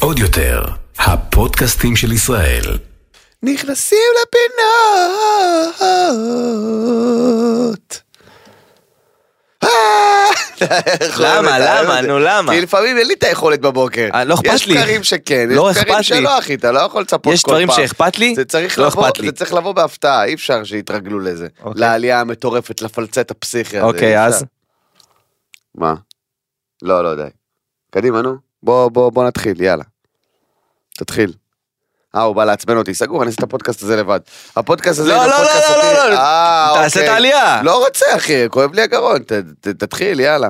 עוד יותר, הפודקאסטים של ישראל. נכנסים לפינות. אה, למה, למה? נו, למה? כי לפעמים אין לי את היכולת בבוקר. אה, לא אכפת יש לי. דברים שכן, לא יש דברים אכפת לי. שלא, אחי, אתה לא יכול לצפות כל פעם. יש דברים שאכפת לי, זה צריך לא לבוא, אכפת לי. זה צריך לבוא בהפתעה, אי אפשר שיתרגלו לזה. אוקיי. לעלייה המטורפת, לפלצט הפסיכי הזה. אוקיי, אז? מה? לא, לא, די. קדימה, נו. בוא, בוא, בוא נתחיל, יאללה. תתחיל. אה, הוא בא לעצבן אותי, סגור, אני אעשה את הפודקאסט הזה לבד. הפודקאסט הזה לא, לא, לא, לא. לא, לא. אה, תעשה אוקיי. את העלייה. לא רוצה, אחי, כואב לי הגרון, תתחיל, יאללה.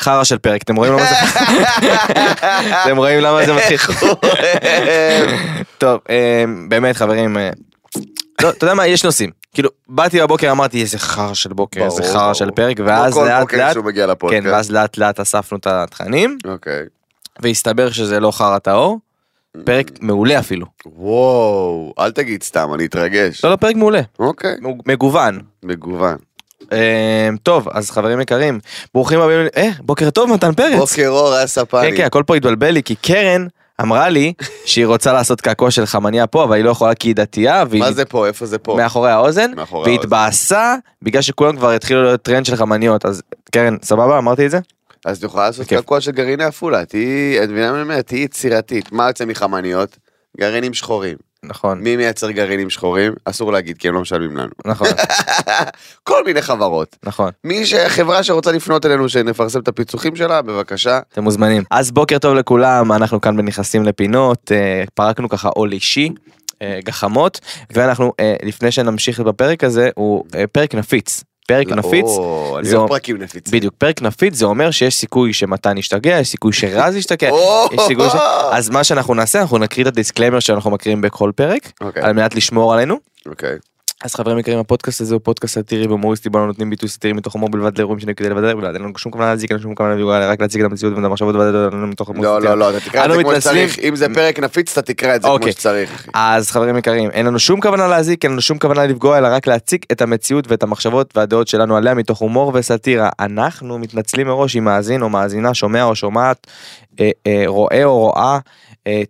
חרא של פרק, אתם רואים למה זה... אתם רואים למה זה מתחיל? טוב, אה, באמת חברים, אה, לא, אתה יודע מה, יש נושאים. כאילו, באתי בבוקר, אמרתי, איזה חרא של בוקר, איזה חרא ברור. של פרק, ואז לאט בוקר לאט. כן, ואז לאט לאט אספנו את התכנים, אוקיי. והסתבר שזה לא חרא טהור, פרק מעולה אפילו. וואו, אל תגיד סתם, אני אתרגש. לא, לא, פרק מעולה, אוקיי, מגוון. מגוון. אה, טוב, אז חברים יקרים, ברוכים הבאים, אה, בוקר טוב מתן פרץ. בוקר אור, היי רז ספני. כן, כן, הכל פה התבלבל לי, כי קרן אמרה לי שהיא רוצה לעשות קעקוע של חמניה פה, אבל היא לא יכולה כי היא דתייה, והיא מה זה פה? איפה זה פה? מאחורי האוזן, מאחורי והתבאסה בגלל שכולם כבר התחילו להיות טרנד של חמניות, אז קרן, סבבה? אמרתי את זה? אז את יכולה לעשות בכיף. קעקוע של גרעיני עפולה, תהיי, את מבינה מה אני אומר? תהיי יצירתית. מה יוצא מחמניות? גרעינים שחורים. נכון, מי מייצר גרעינים שחורים? אסור להגיד, כי הם לא משלמים לנו. נכון, כל מיני חברות. נכון, מי שחברה שרוצה לפנות אלינו שנפרסם את הפיצוחים שלה, בבקשה. אתם מוזמנים. אז בוקר טוב לכולם, אנחנו כאן בנכנסים לפינות, אה, פרקנו ככה עול אישי. אה, גחמות ואנחנו אה, לפני שנמשיך בפרק הזה הוא פרק נפיץ פרק נפיץ או, אני זו- אוהב פרקים נפיצים. בדיוק פרק נפיץ זה אומר שיש סיכוי שמתן ישתגע יש סיכוי שרז ישתגע יש סיכוי ש... אז מה שאנחנו נעשה אנחנו נקריא את ה disclaimer שאנחנו מקריאים בכל פרק אוקיי, על מנת לשמור עלינו. אוקיי. אז חברים יקרים הפודקאסט הזה הוא פודקאסט סאטירי והומוריסטי בו אנו נותנים ביטוי סאטירי מתוך הומור בלבד לאירועים שנהיה כדי לבדל בלבד אין לנו שום כוונה להזיק אין לנו שום כוונה לפגוע, רק להציג את המציאות ואת המחשבות מתוך הומור לא, סאטירי. לא, לא, אתה תקרא את זה כמו. שצריך. אם זה פרק נפיץ, אתה תקרא את זה כמו אוקיי. שצריך. אז חברים יקרים אין לנו שום כוונה להזיק אין לנו שום כוונה לפגוע אלא רק להציג את המציאות ואת המחשבות והדעות שלנו עליה מתוך הומור וסאטירה אנחנו מתנצלים מראש אם מאזין או מאזינה שומע או שומעת אה, אה, רואה או רואה אה,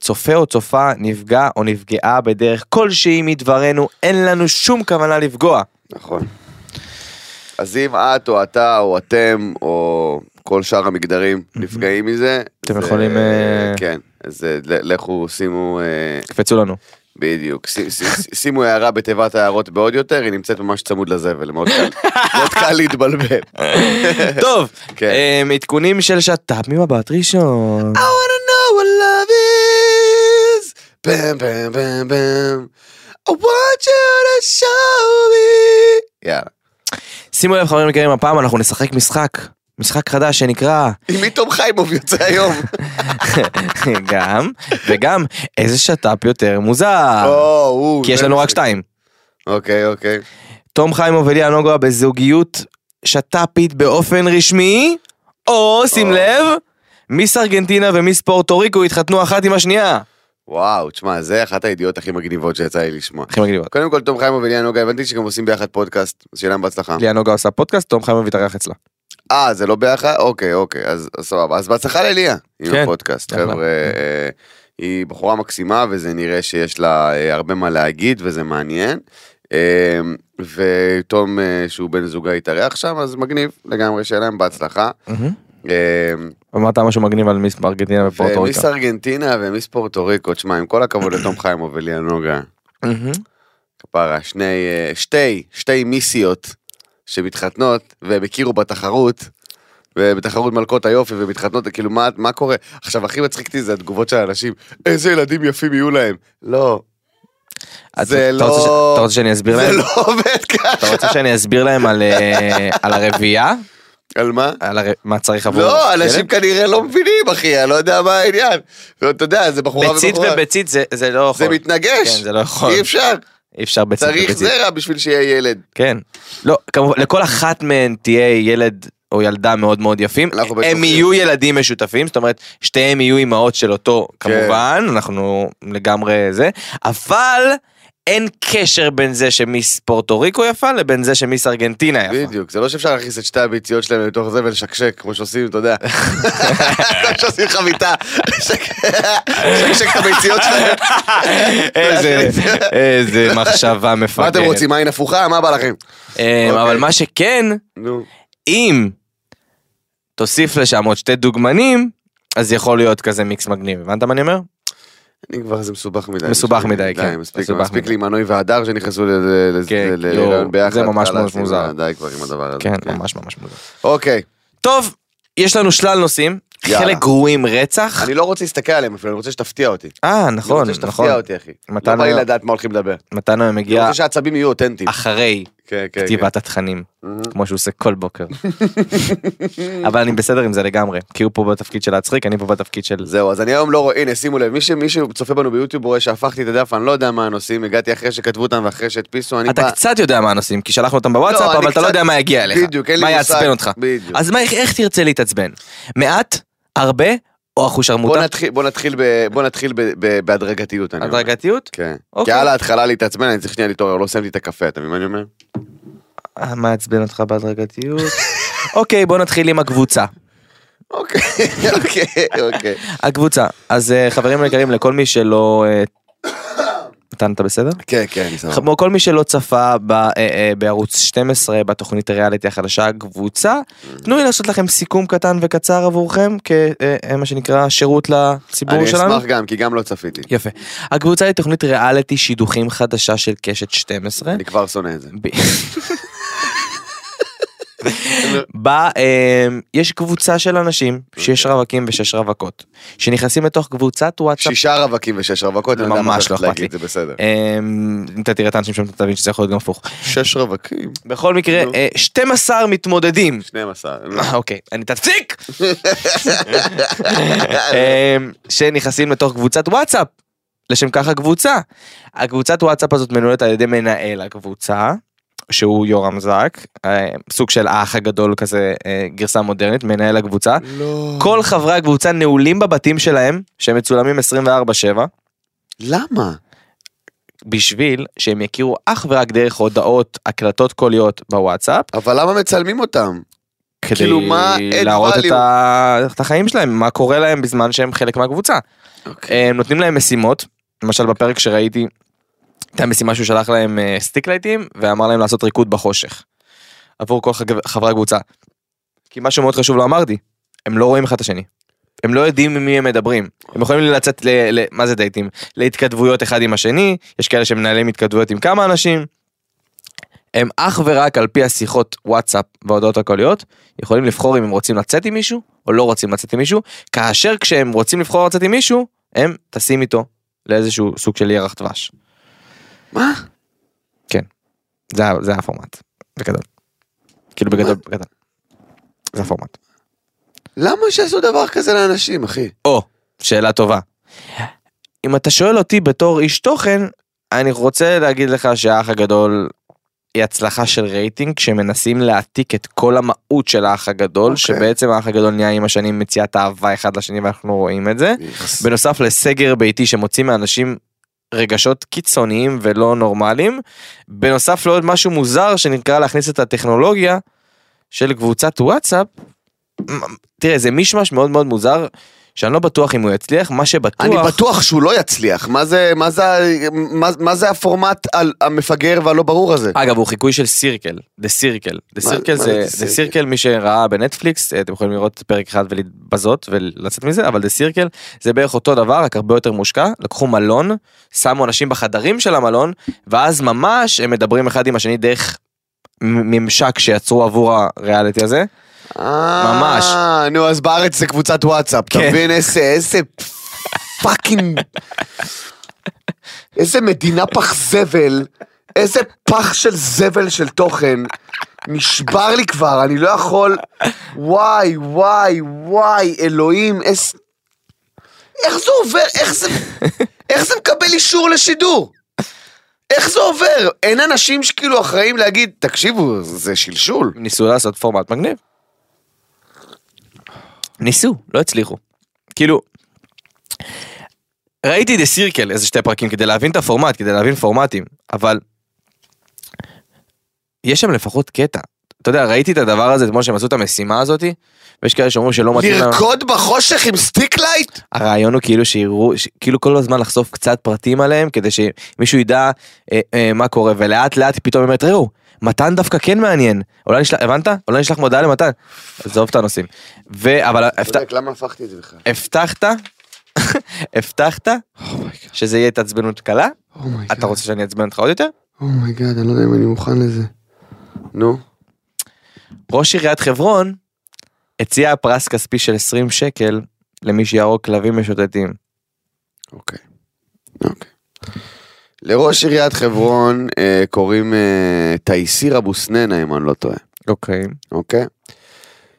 צופה או צופה נפגע או נפגעה בדרך כלשהי מדברנו אין לנו שום כוונה לפגוע. נכון. אז אם את או אתה או אתם או כל שאר המגדרים נפגעים מזה, אתם יכולים, אה, כן, אז אה, לכו שימו, אה, קפצו לנו. בדיוק, שימו הערה בתיבת ההערות בעוד יותר, היא נמצאת ממש צמוד לזבל, מאוד קל, מאוד קל להתבלבל. טוב, כן. אה, עדכונים של שת"פ ממבט ראשון. I wanna know בם בם בם בם, I want you to show me. יאללה. שימו לב חברים יקרים הפעם אנחנו נשחק משחק. משחק חדש שנקרא עם מי תום חיימוב יוצא היום? גם וגם איזה שת"פ יותר מוזר או, כי יש לנו רק. שתיים. אוקיי, אוקיי. תום חיימוב וליה נוגה בזוגיות שת"פית באופן רשמי או שים. לב מיס ארגנטינה ומיס פורטו ריקו התחתנו אחת עם השנייה. וואו, תשמע, זה אחת הידיעות הכי מגניבות שיצא לי לשמוע. הכי מגניבות. קודם כל, תום חיימוב וליה נוגה, הבנתי שגם עושים ביחד פודקאסט, אז שיהיה להם בהצלחה. ליה נוגה עושה פודקאסט תום חיימוב התארח אצלה. אה, זה לא ביחד? אוקיי, אוקיי, אז סבבה. אז בהצלחה לליה עם כן, הפודקאסט. חבר'ה. אה, היא בחורה מקסימה, וזה נראה שיש לה אה, הרבה מה להגיד, וזה מעניין. אה, ותום, שהוא בן זוגה התארח שם, אז מגניב לגמרי, שיהיה להם בהצלחה. אמרת משהו מגניב על מיס ארגנטינה ופורטו ריקו. ארגנטינה ומיס פורטו ריקו, תשמע, עם כל הכבוד לתום חיימוב וליה נוגה. מהמם. כפרה, שני, אה, שתי, שתי מיסיות שמתחתנות והם הכירו בתחרות. ובתחרות מלכות היופי ומתחתנות כאילו מה מה קורה עכשיו הכי מצחיק אותי זה התגובות של האנשים איזה ילדים יפים יהיו להם לא זה לא- אתה רוצה שאני אסביר זה להם? לא עובד ככה אתה רוצה שאני אסביר להם על אה, על הרביעייה? על מה על הר- מה צריך עבור לא אנשים ילד? כנראה לא מבינים אחי אני לא יודע מה העניין אתה יודע זה בחורה ביצית ובחורה וביצית זה זה לא יכול. זה מתנגש כן, זה לא יכול. אי אפשר אי אפשר ביצית צריך וביצית. זרע בשביל שיהיה ילד כן. לא, כמובן, לכל אחת מהן תהיה ילד או ילדה מאוד מאוד יפים. הם. יהיו ילדים משותפים, זאת אומרת, שתיהם יהיו אימהות של אותו, כן. כמובן, אנחנו לגמרי זה, אבל אין קשר בין זה שמיס פורטו ריקו יפה לבין זה שמיס ארגנטינה יפה. בדיוק, זה לא שאפשר להכניס את שתי הביציות שלהם לתוך זה ולשקשק, כמו שעושים, אתה יודע. כמו שעושים חביתה, לשקשק את הביציות שלהם. איזה, מחשבה מפגרת. מה אתם רוצים, עין הפוכה? מה בא לכם? אה, אבל אוקיי. מה שכן. אם תוסיף לשם עוד שתי דוגמנים, אז יכול להיות כזה מיקס מגניב. הבנת מה אני אומר? אני כבר זה מסובך מדי. מסובך. מדי, די, כן. מספיק, מספיק. לי מנוי והדר שנכנסו ל- ל- כן, ביחד. זה ממש ממש מוזר. די כבר עם הדבר הזה. כן, ממש ממש מוזר. אוקיי, טוב, יש לנו שלל נושאים. חלק גרועים רצח. אני לא רוצה להסתכל עליהם אפילו, אני רוצה שתפתיע אותי. אה, אני נכון, רוצה שתפתיע נכון. אותי, אחי. לא בא לי לדעת מה הולכים לדבר. מתן היום אני מגיע רוצה שהעצבים יהיו אותנטיים. אחרי כן, כן, כתיבת התכנים, כן. כמו שהוא עושה כל בוקר. אבל אני בסדר עם זה לגמרי, כי הוא פה בתפקיד של להצחיק, אני פה בתפקיד של... זהו, אז אני היום לא רואה, הנה שימו לב, מי שצופה בנו ביוטיוב רואה שהפכתי את הדף, אני לא יודע מה הנושאים, הגעתי אחרי שכתבו אותם ואחרי שהדפיסו, אני אתה. קצת יודע מה הנושאים, כי שלחנו אותם לא, בוואטסאפ, אני אבל אתה לא יודע מה יגיע אליך. בדיוק, אין לי מה. יעצבן אותך. אז איך תרצה להתעצבן? מעט? הרבה? או בוא אחושרמוטה? נתחיל, בוא נתחיל, ב, בוא נתחיל ב, ב, בהדרגתיות. הדרגתיות? כן. כי אוקיי. על ההתחלה להתעצבן, אני צריך שנייה להתעורר, לא סיימתי את הקפה, אתה מבין מה אני אומר? אה, מה יעצבן אותך בהדרגתיות? אוקיי, בוא נתחיל עם הקבוצה. אוקיי, אוקיי, אוקיי. הקבוצה. אז אה, חברים יקרים, לכל מי שלא... אה, מתן, אתה בסדר? כן, כן, אני סבבה. כמו כל מי שלא צפה אה, אה, בערוץ 12 בתוכנית הריאליטי החדשה קבוצה, תנו לי לעשות לכם סיכום קטן וקצר עבורכם כמה שנקרא שירות לציבור אני שלנו. אשמח גם, כי גם לא צפיתי. יפה. הקבוצה היא תוכנית ריאליטי שידוכים חדשה של קשת 12. אני כבר שונא את זה. ב- בה אה, יש קבוצה של אנשים, שש רווקים ושש רווקות, שנכנסים לתוך קבוצת וואטסאפ. שישה רווקים ושש רווקות, ממש לא אכפת לי. זה בסדר. אה, אם אתה תראה את האנשים שם אתה תבין שזה יכול להיות גם הפוך. שש רווקים? בכל מקרה, נו. אה, 12 מתמודדים. 12. אה, אוקיי, אני תפסיק! אה, שנכנסים לתוך קבוצת וואטסאפ. לשם כך הקבוצה. הקבוצת וואטסאפ הזאת מנוהלת על ידי מנהל הקבוצה, שהוא יורם זק, אה, סוג של האח הגדול כזה, אה, גרסה מודרנית, מנהל הקבוצה. לא. כל חברי הקבוצה נעולים בבתים שלהם, שהם מצולמים 24/7, למה? בשביל שהם יכירו אך ורק דרך הודעות, הקלטות קוליות בוואטסאפ, אבל למה מצלמים אותם? כדי כאילו, מה להראות את? ה... את החיים שלהם, מה קורה להם בזמן שהם חלק מהקבוצה. אוקיי. הם נותנים להם משימות, למשל בפרק שראיתי, הייתה משימה שהוא שלח להם אה, סטיק לייטים, ואמר להם לעשות ריקוד בחושך. עבור כל חברי הקבוצה. כי משהו מאוד חשוב לא אמרתי, הם לא רואים אחד את השני. הם לא יודעים עם מי הם מדברים. הם יכולים לצאת ל... ל... מה זה דייטים? להתכתבויות אחד עם השני, יש כאלה שמנהלים התכתבויות עם כמה אנשים. הם אך ורק על פי השיחות וואטסאפ וההודעות הקוליות, יכולים לבחור אם הם רוצים לצאת עם מישהו או לא רוצים לצאת עם מישהו, כאשר כשהם רוצים לבחור לצאת עם מישהו, הם טסים איתו לאיזשהו סוג של ירח דבש. מה? זה, ה- זה הפורמט, בגדול. כאילו בגדול, בגדול. זה הפורמט. למה שיעשו דבר כזה לאנשים, אחי? או, שאלה טובה. אם אתה שואל אותי בתור איש תוכן, אני רוצה להגיד לך שהאח הגדול היא הצלחה של רייטינג שמנסים להעתיק את כל המהות של האח הגדול, אוקיי. שבעצם האח הגדול נהיה עם השנים מציאת אהבה אחד לשני ואנחנו רואים את זה. בנוסף לסגר ביתי שמוציא מאנשים רגשות קיצוניים ולא נורמליים. בנוסף לעוד משהו מוזר שנקרא להכניס את הטכנולוגיה של קבוצת וואטסאפ. תראה זה מישמש מאוד מאוד מוזר שאני לא בטוח אם הוא יצליח מה שבטוח אני בטוח שהוא לא יצליח, מה זה, מה זה, מה, מה זה הפורמט על המפגר והלא ברור הזה? אגב הוא חיקוי של Circle, The Circle, The Circle זה The Circle מי שראה בנטפליקס אתם יכולים לראות פרק אחד ולהתבזות ולצאת מזה אבל The Circle זה בערך אותו דבר רק הרבה יותר מושקע. לקחו מלון שמו אנשים בחדרים של המלון ואז ממש הם מדברים אחד עם השני דרך ממשק שיצרו עבור הריאליטי הזה ממש. אה, נו, אז בארץ זה קבוצת וואטסאפ, אתה כן. מבין איזה, איזה fucking... איזה מדינה פח זבל, איזה פח של זבל של תוכן. נשבר לי כבר, אני לא יכול... וואי, וואי, וואי, אלוהים, איזה... איך זה עובר? איך זה... איך זה מקבל אישור לשידור? איך זה עובר? אין אנשים שכאילו אחראים להגיד, תקשיבו, זה שלשול. ניסו לעשות פורמט מגניב. ניסו לא הצליחו כאילו. ראיתי The Circle איזה שתי פרקים כדי להבין את הפורמט, כדי להבין פורמטים, אבל יש שם לפחות קטע. אתה יודע, ראיתי את הדבר הזה אתמול שהם עשו את המשימה הזאתי, ויש כאלה שאומרים שלא מתאים להם. לרקוד בחושך עם stick light? הרעיון הוא כאילו שיראו, כאילו כל הזמן לחשוף קצת פרטים עליהם, כדי שמישהו ידע אה, אה, מה קורה, ולאט לאט פתאום אומרת, ראו, מתן דווקא כן מעניין. אולי נשלח, הבנת? אולי נשלח מודעה למתן. עזוב את הנושאים. ו... אבל למה הפכתי את זה בכלל? הבטחת, הבטחת שזה יהיה התעצבנות קלה? Oh my God, אתה רוצה שאני אעצבן אותך עוד יותר? Oh my God, אני לא יודע אם אני מוכן לזה. נו. ראש עיריית חברון הציע פרס כספי של 20 שקל למי שיהרוג כלבים משוטטים. אוקיי. אוקיי. לראש עיריית חברון אה, קוראים אה, תייסיר אבו סננה, אם אני לא טועה. אוקיי. אוקיי?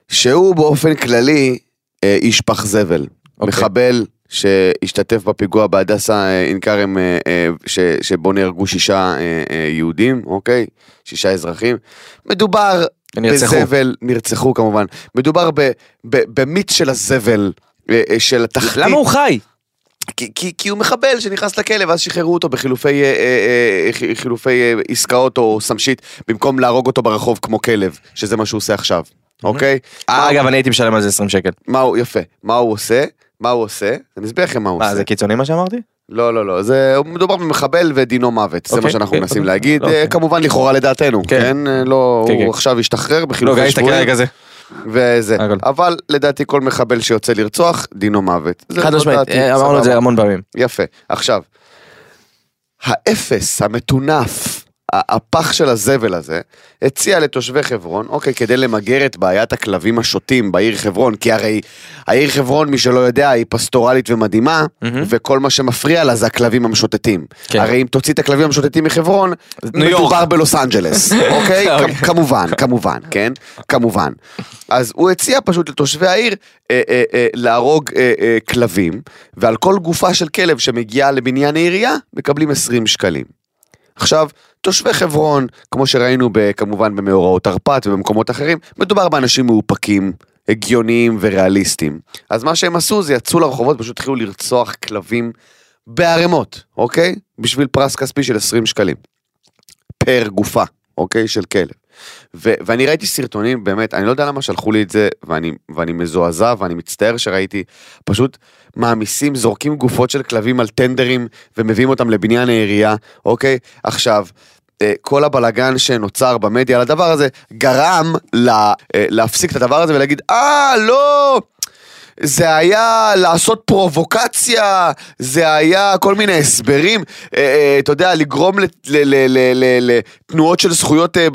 שהוא באופן כללי אה, איש פח זבל. אוקיי. מחבל שהשתתף בפיגוע בהדסה אה, עין כרם, שבו נהרגו שישה יהודים, אוקיי? שישה אזרחים. מדובר נרצחו. בזבל, נרצחו כמובן. מדובר במיץ של הזבל. של התחתית. למה הוא חי? כי, כי, כי הוא מחבל שנכנס לכלא ואז שחררו אותו בחילופי אה, אה, אה, חילופי אה, עסקאות או סמשית במקום להרוג אותו ברחוב כמו כלב, שזה מה שהוא עושה עכשיו, אוקיי? מה אה, אגב, אני הייתי משלם על זה 20 שקל. מה הוא, יפה, מה הוא עושה? מה הוא עושה? אני אסביר לכם מה הוא מה, עושה. זה קיצוני מה שאמרתי? לא, לא, לא, זה מדובר במחבל ודינו מוות, זה מה אוקיי, שאנחנו אוקיי, מנסים אוקיי. להגיד, אוקיי. אה, כמובן לכאורה לדעתנו, כן. כן? לא, כן, כן. הוא עכשיו השתחרר לא, בחילופי ראית שבויים, כרגע זה. וזה. אבל לדעתי כל מחבל שיוצא לרצוח, דינו מוות. חד לא משמעית, אה, אמרנו. את זה המון פעמים. יפה. עכשיו, האפס, המטונף, הפח של הזבל הזה, הציע לתושבי חברון, אוקיי, כדי למגר את בעיית הכלבים השוטים בעיר חברון, כי הרי העיר חברון, מי שלא יודע, היא פסטורלית ומדהימה, מהמם. וכל מה שמפריע לה זה הכלבים המשוטטים. כן. הרי אם תוציא את הכלבים המשוטטים מחברון. מדובר בלוס אנג'לס, אוקיי? אוקיי. כ- כמובן, כמובן, כן? כמובן. אז הוא הציע פשוט לתושבי העיר אה, אה, אה, להרוג אה, אה, כלבים, ועל כל גופה של כלב שמגיעה לבניין העירייה, מקבלים 20 שקלים. עכשיו, תושבי חברון, כמו שראינו כמובן במאורעות תרפ"ט ובמקומות אחרים, מדובר באנשים מאופקים, הגיוניים וריאליסטיים. אז מה שהם עשו זה יצאו לרחובות, פשוט התחילו לרצוח כלבים בערימות, אוקיי? בשביל פרס כספי של 20 שקלים. פר גופה, אוקיי? של כלב. ו- ואני ראיתי סרטונים, באמת, אני לא יודע למה שלחו לי את זה, ואני, ואני מזועזע ואני מצטער שראיתי, פשוט מעמיסים, זורקים גופות של כלבים על טנדרים ומביאים אותם לבניין העירייה, אוקיי? עכשיו, אה, כל הבלגן שנוצר במדיה על הדבר הזה, גרם לה, אה, להפסיק את הדבר הזה ולהגיד, אה, לא! זה היה לעשות פרובוקציה, זה היה כל מיני הסברים, אה, אה, אתה יודע, לגרום לתנועות של זכויות אה,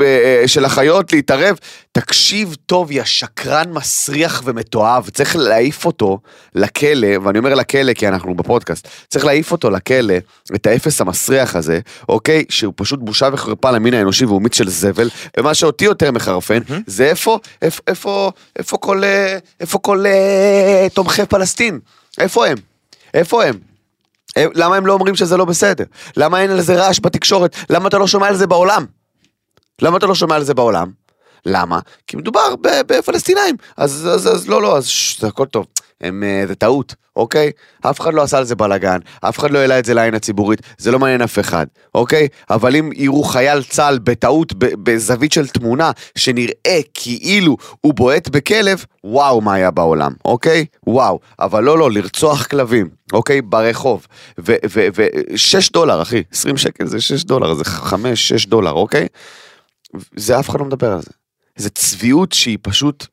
של החיות להתערב. תקשיב טוב, יא שקרן מסריח ומתועב, צריך להעיף אותו לכלא, ואני אומר לכלא כי אנחנו בפודקאסט, צריך להעיף אותו לכלא, את האפס המסריח הזה, אוקיי? שהוא פשוט בושה וחרפה למין האנושי והוא מיץ של זבל, ומה שאותי יותר מחרפן, זה איפה, איפה, איפה, איפה כל, איפה כל תומכי פלסטין? איפה הם? איפה? הם- למה הם לא אומרים שזה לא בסדר? למה אין על זה רעש בתקשורת? למה אתה לא שומע על זה בעולם? למה אתה לא שומע על זה בעולם? למה? כי מדובר בפלסטינאים. אז, אז, אז לא, לא, אז ש, זה הכל טוב. הם, אה, זה טעות, אוקיי? אף אחד לא עשה על זה בלאגן, אף אחד לא העלה את זה לעין הציבורית, זה לא מעניין אף אחד, אוקיי? אבל אם יראו חייל צה"ל בטעות, בזווית של תמונה, שנראה כאילו הוא בועט בכלב, וואו מה היה בעולם, אוקיי? וואו. אבל לא, לא, לרצוח כלבים, אוקיי? ברחוב. ושש דולר, אחי, 20 שקל זה 6 דולר, זה 5-6 דולר, אוקיי? זה אף אחד לא מדבר על זה. זה צביעות שהיא פשוט...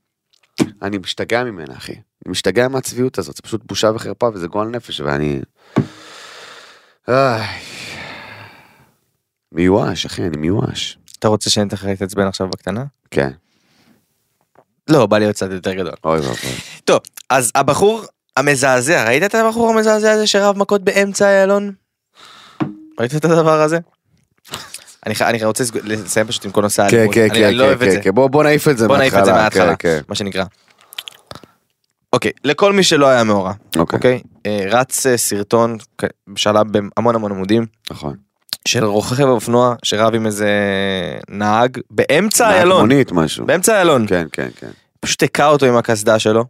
אני משתגע ממנה, אחי. אני משתגע מהצביעות הזאת, זה פשוט בושה וחרפה וזה גועל נפש, ואני... איי. מיואש, אחי, אני מיואש. אתה רוצה שאני אתן לך להתעצבן עכשיו בקטנה? כן. לא, בא להיות קצת יותר גדול. אוי ואבוי. טוב, אז הבחור המזעזע, ראית את הבחור המזעזע הזה שרב מכות באמצע איילון? ראית את הדבר הזה? אני אני רוצה לסיים פשוט עם כל נושא כן, האלימות. כן, כן, לא כן, כן, זה. כן, בוא בוא נעיף את זה בוא נעיף את זה מההתחלה, כן, כן. מה שנקרא. אוקיי, לכל מי שלא היה מאורע, אוקיי, אוקיי? אה, רץ אה, סרטון שעלה בהמון המון עמודים נכון. של רוכב אופנוע שרב עם איזה נהג באמצע נהג איילון. מונית משהו. באמצע איילון. כן, כן, כן. פשוט הכה אותו עם הקסדה שלו.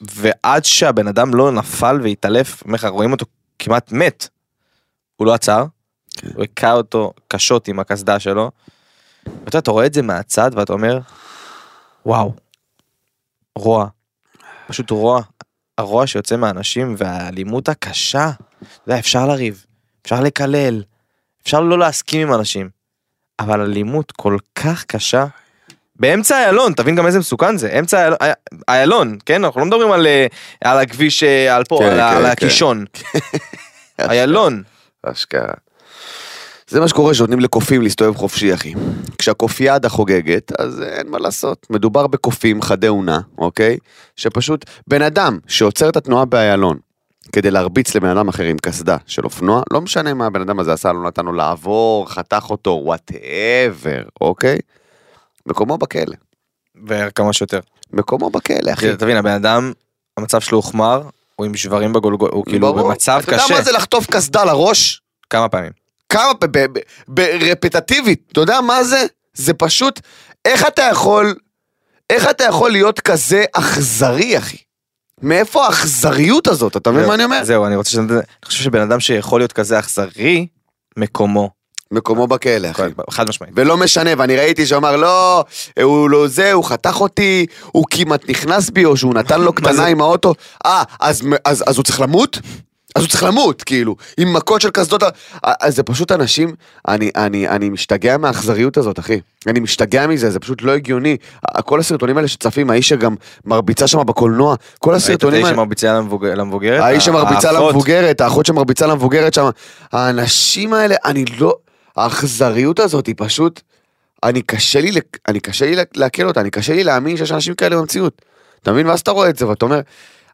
ועד שהבן אדם לא נפל והתעלף, אומר לך, רואים אותו כמעט מת. הוא לא עצר, כן. הוא הכה אותו קשות עם הקסדה שלו. ואתה אתה רואה את זה מהצד ואתה אומר, וואו, רוע, פשוט רוע, הרוע שיוצא מהאנשים והאלימות הקשה, אתה יודע, אפשר לריב, אפשר לקלל, אפשר לא להסכים עם אנשים, אבל אלימות כל כך קשה, באמצע איילון, תבין גם איזה מסוכן זה, אמצע איילון, איילון, כן? אנחנו לא מדברים על, אה, על הכביש, אה, על פה, כן, על, כן, על כן. הקישון, איילון. אשכרה. זה מה שקורה שנותנים לקופים להסתובב חופשי, אחי. כשהקופיאדה חוגגת, אז אין מה לעשות. מדובר בקופים חדי אונה, אוקיי? שפשוט בן אדם שעוצר את התנועה באיילון כדי להרביץ לבן אדם אחר עם קסדה של אופנוע, לא משנה מה הבן אדם הזה עשה, לא נתן לו לעבור, חתך אותו, whatever, אוקיי? מקומו בכלא. וכמה שיותר. מקומו בכלא, אחי. אחי, תבין, הבן אדם, המצב שלו הוחמר, הוא עם שברים בגולגול, הוא כאילו ברור. במצב אתה יודע קשה, מה זה לחטוף קסדה לראש? כמה פעמים. כמה, ברפטטיבית, אתה יודע מה זה? זה פשוט, איך אתה יכול, איך אתה יכול להיות כזה אכזרי, אחי? מאיפה האכזריות הזאת, אתה מבין מה אני אומר? זהו, אני רוצה ש... אני חושב שבן אדם שיכול להיות כזה אכזרי, מקומו. מקומו בכלא, אחי. חד משמעית. ולא משנה, ואני ראיתי שאמר, לא, הוא לא זה, הוא חתך אותי, הוא כמעט נכנס בי, או שהוא נתן לו קטנה? עם האוטו, אה, אז, אז, אז הוא צריך למות? אז הוא צריך למות, כאילו, עם מכות של קסדות, זה פשוט אנשים, אני, אני, אני משתגע מהאכזריות הזאת, אחי. אני משתגע מזה, זה פשוט לא הגיוני. כל הסרטונים האלה שצפים, האיש שגם מרביצה שם בקולנוע, כל ראית את הסרטונים האיש האלה... שמרביצה למבוג- למבוגרת? האיש שמרביצה. למבוגרת, האחות שמרביצה למבוגרת שם, האנשים האלה, אני לא, האכזריות הזאת היא פשוט, אני קשה לי, אני קשה לי לעכל אותה, אני קשה לי להאמין שיש אנשים כאלה במציאות. אתה מבין? ואז אתה רואה את זה ואתה אומר,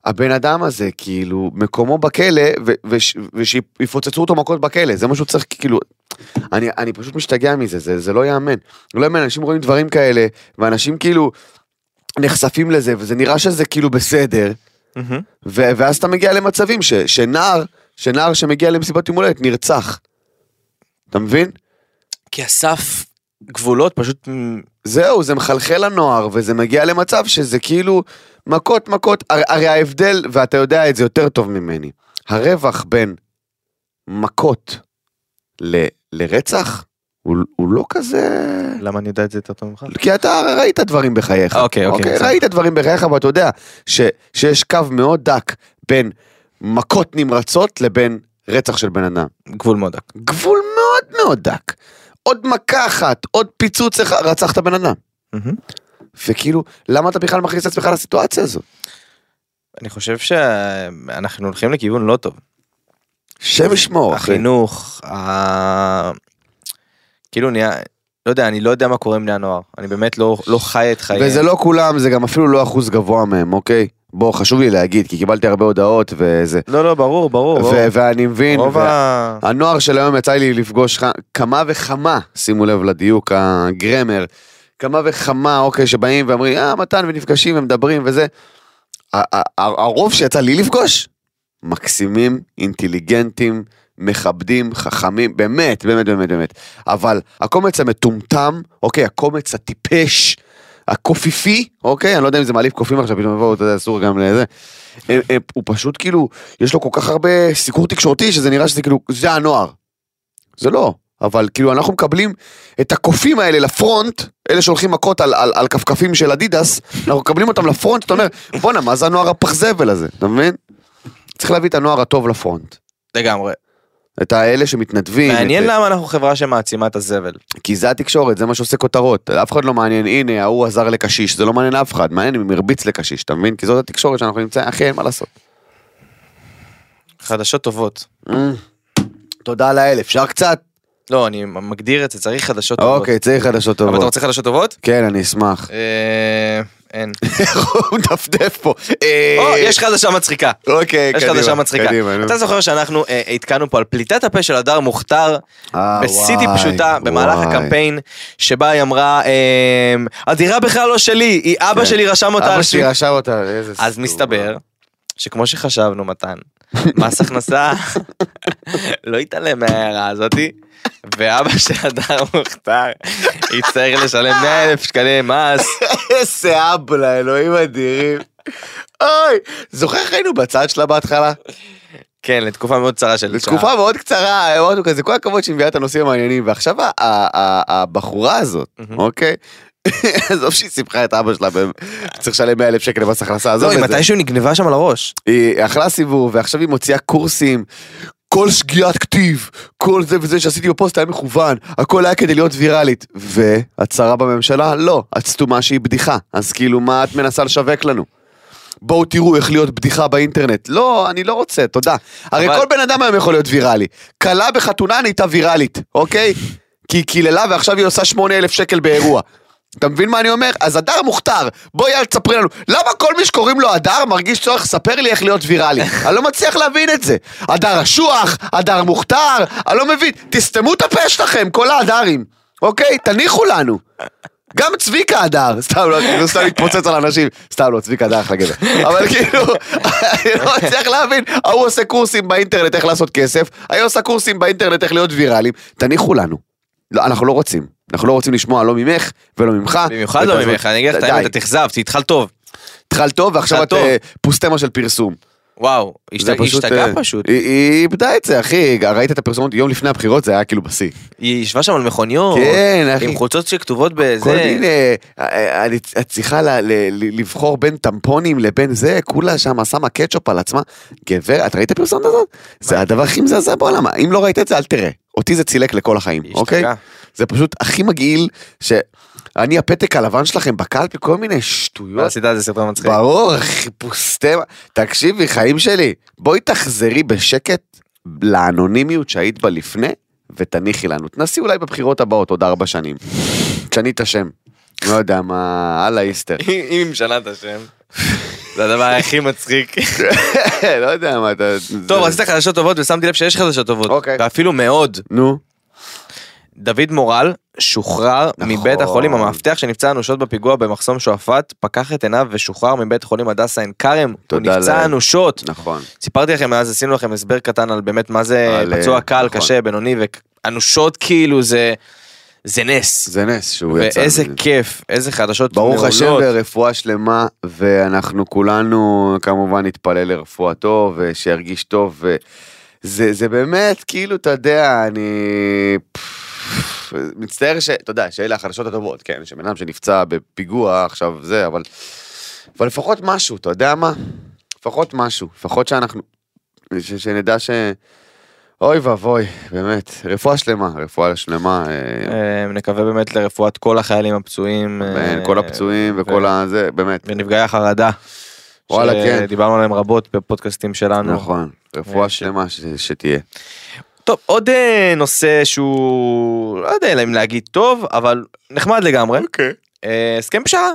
הבן אדם הזה, כאילו, מקומו בכלא, ושיפוצצו אותו מכות בכלא, זה מה שהוא צריך, כאילו, אני, אני פשוט משתגע מזה, זה, זה לא ייאמן. לא ייאמן, אנשים רואים דברים כאלה, ואנשים כאילו נחשפים לזה, וזה נראה שזה כאילו בסדר, מהמם. ו- ואז אתה מגיע למצבים ש- שנער, שנער שמגיע למסיבת יום הולדת נרצח. אתה מבין? כי הסף גבולות פשוט... זהו, זה מחלחל לנוער, וזה מגיע למצב שזה כאילו מכות מכות, הרי, הרי ההבדל, ואתה יודע את זה יותר טוב ממני, הרווח בין מכות ל- לרצח, הוא, הוא לא כזה... למה אני יודע את זה יותר טוב ממך? כי אתה ראית דברים בחייך. אוקיי, אוקיי, בסדר. ראית דברים בחייך, ואתה יודע ש, שיש קו מאוד דק בין מכות נמרצות לבין רצח של בן אדם. גבול מאוד דק. גבול מאוד מאוד דק. עוד מכה אחת, עוד פיצוץ רצחת בן אדם. וכאילו, למה אתה בכלל מכניס את עצמך לסיטואציה הזאת? אני חושב שאנחנו הולכים לכיוון לא טוב. שם ישמור, אחי. החינוך, ה... כאילו נהיה, לא יודע, אני לא יודע מה קורה עם בני הנוער. אני באמת לא, לא חי את חייהם. וזה לא כולם, זה גם אפילו לא אחוז גבוה מהם, אוקיי? בוא, חשוב לי להגיד, כי קיבלתי הרבה הודעות וזה. לא, לא, ברור, ברור. ברור. ו- ואני מבין, רוב ה... הנוער של היום יצא לי לפגוש ח- כמה וכמה, שימו לב לדיוק הגרמר, כמה וכמה, אוקיי, שבאים ואומרים, אה, מתן, ונפגשים ומדברים וזה. הרוב שיצא לי לפגוש, מקסימים, אינטליגנטים, מכבדים, חכמים, באמת, באמת, באמת, באמת. אבל הקומץ המטומטם, אוקיי, הקומץ הטיפש, הקופיפי, אוקיי, אני לא יודע אם זה מעליב קופים עכשיו, פתאום יבואו, אתה יודע, אסור גם לזה. אה, אה, הוא פשוט כאילו, יש לו כל כך הרבה סיקור תקשורתי, שזה נראה שזה כאילו, זה הנוער. זה לא. אבל כאילו אנחנו מקבלים את הקופים האלה לפרונט, אלה שהולכים מכות על, על, על כפכפים של אדידס, אנחנו מקבלים אותם לפרונט, אתה אומר, בואנה, מה זה הנוער הפח-זבל הזה, אתה מבין? צריך להביא את הנוער הטוב לפרונט. לגמרי. את האלה שמתנדבים. מעניין את... למה אנחנו חברה שמעצימה את הזבל. כי זה התקשורת, זה מה שעושה כותרות. אף אחד לא מעניין, הנה, ההוא עזר לקשיש, זה לא מעניין אף אחד, מעניין אם הרביץ לקשיש, אתה מבין? כי זאת התקשורת שאנחנו נמצאים, אחי, אין מה לעשות. חדשות טובות. אה, תודה לאל, אפשר קצת? לא, אני מגדיר את זה, צריך חדשות טובות. אוקיי, צריך חדשות אבל אתה טובות. רוצה חדשות טובות? כן, אני אשמח. אה, אין. הוא מדפדף פה. אה, או, יש חדשה מצחיקה. אוקיי, יש קדימה. חדשה מצחיקה. אתה זוכר שאנחנו אה, עדכנו פה על פליטת הפה של הדר מוכתר אה, בסיטי פשוטה במהלך. הקמפיין שבה היא אמרה אמ, הדירה בכלל לא שלי היא אבא כן. שלי רשם אותה אבא. שלי רשם אותה, איזה אז. מסתבר שכמו שחשבנו מתן מס הכנסה לא יתעלם מההערה הזאתי ואבא של הדר מוכתר יצטרך לשלם 100 אלף שקלים מס איזה אבלה, אלוהים אדירים. אוי, זוכר איך היינו בצד שלה בהתחלה? כן, לתקופה מאוד קצרה של שעה. לתקופה מאוד קצרה, אמרנו כזה, כל הכבוד שהיא מביאה את הנושאים המעניינים, ועכשיו הבחורה הזאת. אוקיי? עזוב שהיא סיפחה את אבא שלה, צריך לשלם 100 אלף שקל למס הכנסה, עזוב לא, היא את זה. מתישהו נגנבה שם על הראש. היא אכלה סיבוב, ועכשיו היא מוציאה קורסים. כל שגיאת כתיב, כל זה וזה שעשיתי בפוסט היה מכוון, הכל היה כדי להיות ויראלית. והצהרה בממשלה? לא, את סתומה שהיא בדיחה. אז כאילו, מה את מנסה לשווק לנו? בואו תראו איך להיות בדיחה באינטרנט. לא, אני לא רוצה, תודה. הרי אבל- כל בן אדם היום יכול להיות ויראלי. כלה בחתונה נהייתה ויראלית, אוקיי? כי היא קיללה ועכשיו היא עושה 8,000 שקל באירוע. אתה מבין מה אני אומר? אז הדר מוכתר, בואי אל תספרי לנו. למה כל מי שקוראים לו הדר מרגיש צורך לספר לי איך להיות ויראלי? אני לא מצליח להבין את זה. הדר אשוח, הדר מוכתר, אני לא מבין. תסתמו את הפה שלכם, כל ההדרים. אוקיי? תניחו לנו. גם צביקה הדר, סתם לא, כאילו סתם להתפוצץ על אנשים, סתם לא, צביקה הדר אחלה גבר, אבל כאילו, אני לא מצליח להבין, ההוא עושה קורסים באינטרנט איך לעשות כסף, ההוא עושה קורסים באינטרנט איך להיות ויראליים, תניחו לנו. לא, אנחנו לא רוצים, אנחנו לא רוצים לשמוע לא ממך ולא ממך. במיוחד לא. ממך, אני אגיד לך את האמת, אתה אכזבת, התחלת טוב. התחלת טוב ועכשיו את. אה, פוסטמה של פרסום. וואו, זה השתג- פשוט, השתגעה אה, פשוט. היא- היא איבדה את זה אחי, ראית את הפרסומות יום לפני הבחירות זה היה כאילו בשיא. היא ישבה שם על מכוניות, כן אחי. עם חולצות שכתובות בזה. כל מיני, אה, אני- את צריכה ל- ל- ל- לבחור בין טמפונים לבין זה, כולה שם שמה קטשופ על עצמה. גבר, את ראית את הפרסומת הזאת? זה הדבר הכי מזעזע בעולם, אם לא ראית את זה אל תראה. אותי זה צילק לכל החיים, אוקיי? זה פשוט הכי מגעיל, שאני הפתק הלבן שלכם בקלפי, כל מיני שטויות. עשית על זה סרטון מצחיק. ברור, חיפושתם. תקשיבי, חיים שלי, בואי תחזרי בשקט לאנונימיות שהיית בה לפני, ותניחי לנו. תנסי אולי בבחירות הבאות עוד ארבע שנים. תשני את השם. לא יודע מה, אללה איסטר. אם היא משנה את השם. זה הדבר הכי מצחיק. לא יודע מה אתה... טוב, רצית חדשות טובות ושמתי לב שיש חדשות טובות. אוקיי. ואפילו מאוד. נו. דוד מורל שוחרר נכון. מבית החולים המאבטח שנפצע אנושות בפיגוע במחסום שועפאט, פקח את עיניו ושוחרר מבית החולים הדסה עין כרם. הוא נפצע לאל. אנושות. נכון. סיפרתי לכם אז עשינו לכם הסבר קטן על באמת מה זה על, פצוע אה, קל, נכון. קשה, בינוני ואנושות כאילו זה זה נס. זה נס שהוא יצא. ואיזה. כיף, איזה חדשות ברוך מעולות. השם ורפואה שלמה, ואנחנו כולנו כמובן נתפלל לרפואתו, ושירגיש טוב, וזה זה באמת, כאילו, אתה יודע, אני... מצטער ש... אתה יודע, שאלה החדשות הטובות, כן, שבן אדם שנפצע בפיגוע עכשיו זה, אבל... אבל לפחות משהו, אתה יודע מה? לפחות משהו, לפחות שאנחנו... ש, שנדע ש... אוי ואבוי, באמת, רפואה שלמה, רפואה שלמה. אה, אה, נקווה באמת לרפואת כל החיילים הפצועים. אה, כל הפצועים וכל הזה, באמת. ונפגעי החרדה. וואלה, כן. שדיברנו עליהם רבות בפודקאסטים שלנו. נכון, רפואה אה, שלמה שתהיה. טוב, עוד אה, נושא שהוא, לא יודע אם להגיד טוב, אבל נחמד לגמרי. אוקיי. אה, הסכם פשרה.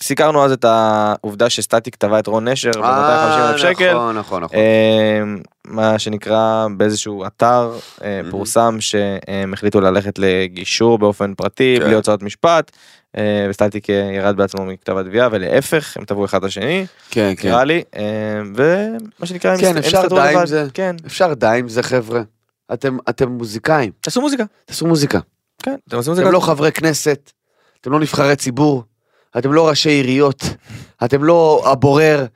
סיקרנו אז את העובדה שסטטיק תבע את רון נשר ב-250 אלף שקל. נכון, נכון, נכון. אה, מה שנקרא באיזשהו אתר אה. פורסם שהם החליטו ללכת לגישור באופן פרטי כן. בלי הוצאות משפט. אה, וסטטיק אה, ירד בעצמו מכתב התביעה ולהפך הם תבעו אחד את השני כן, כן. נראה לי אה, ומה שנקרא כן, אפשר הסתדרו די עם. זה. כן אפשר די עם זה, חבר'ה. אתם אתם מוזיקאים, תעשו מוזיקה תעשו מוזיקה. כן אתם עושים מוזיקה אתם לא חברי כנסת, אתם לא נבחרי ציבור, אתם לא ראשי עיריות, אתם לא הבורר.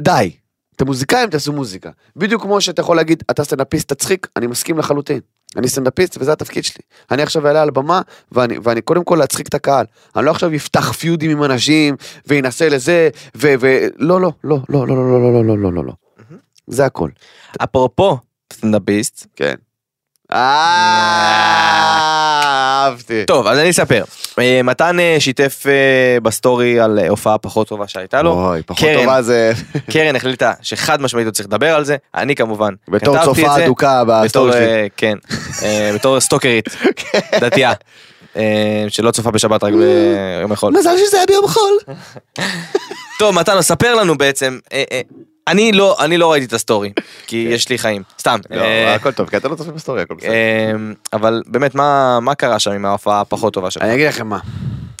די. אתם מוזיקאים, תעשו מוזיקה. בדיוק כמו שאתה יכול להגיד, אתה סטנדאפיסט תצחיק, אני מסכים לחלוטין. אני סטנדאפיסט וזה התפקיד שלי. אני עכשיו אעלה על במה ואני, ואני קודם כל להצחיק את הקהל. אני לא עכשיו אפתח פיודים עם אנשים וינסה לזה ו... ו... לא, לא, לא, לא, לא, לא, לא, לא, לא, לא, לא, לא. זה הכל. אפרופו סטנדאפיסט כן. אה, אהבתי. טוב אז אני אספר אה, מתן אה, שיתף אה, בסטורי על הופעה פחות טובה שהייתה לו אוי, פחות קרן. טובה זה קרן החליטה שחד משמעית הוא צריך לדבר על זה אני כמובן בתור צופה. אדוקה בסטורי שלי. כן בתור סטוקרית דתייה אה, שלא צופה בשבת רק ביום החול. מזל שזה היה ביום חול. טוב מתן ספר לנו בעצם אני לא אני לא ראיתי את הסטורי כי יש לי חיים סתם לא, אה, הכל טוב, כי אתה לא צופה בסטורי, הכל בסדר. אה, אבל באמת מה מה קרה שם עם ההופעה הפחות טובה שלך אני אגיד לכם מה.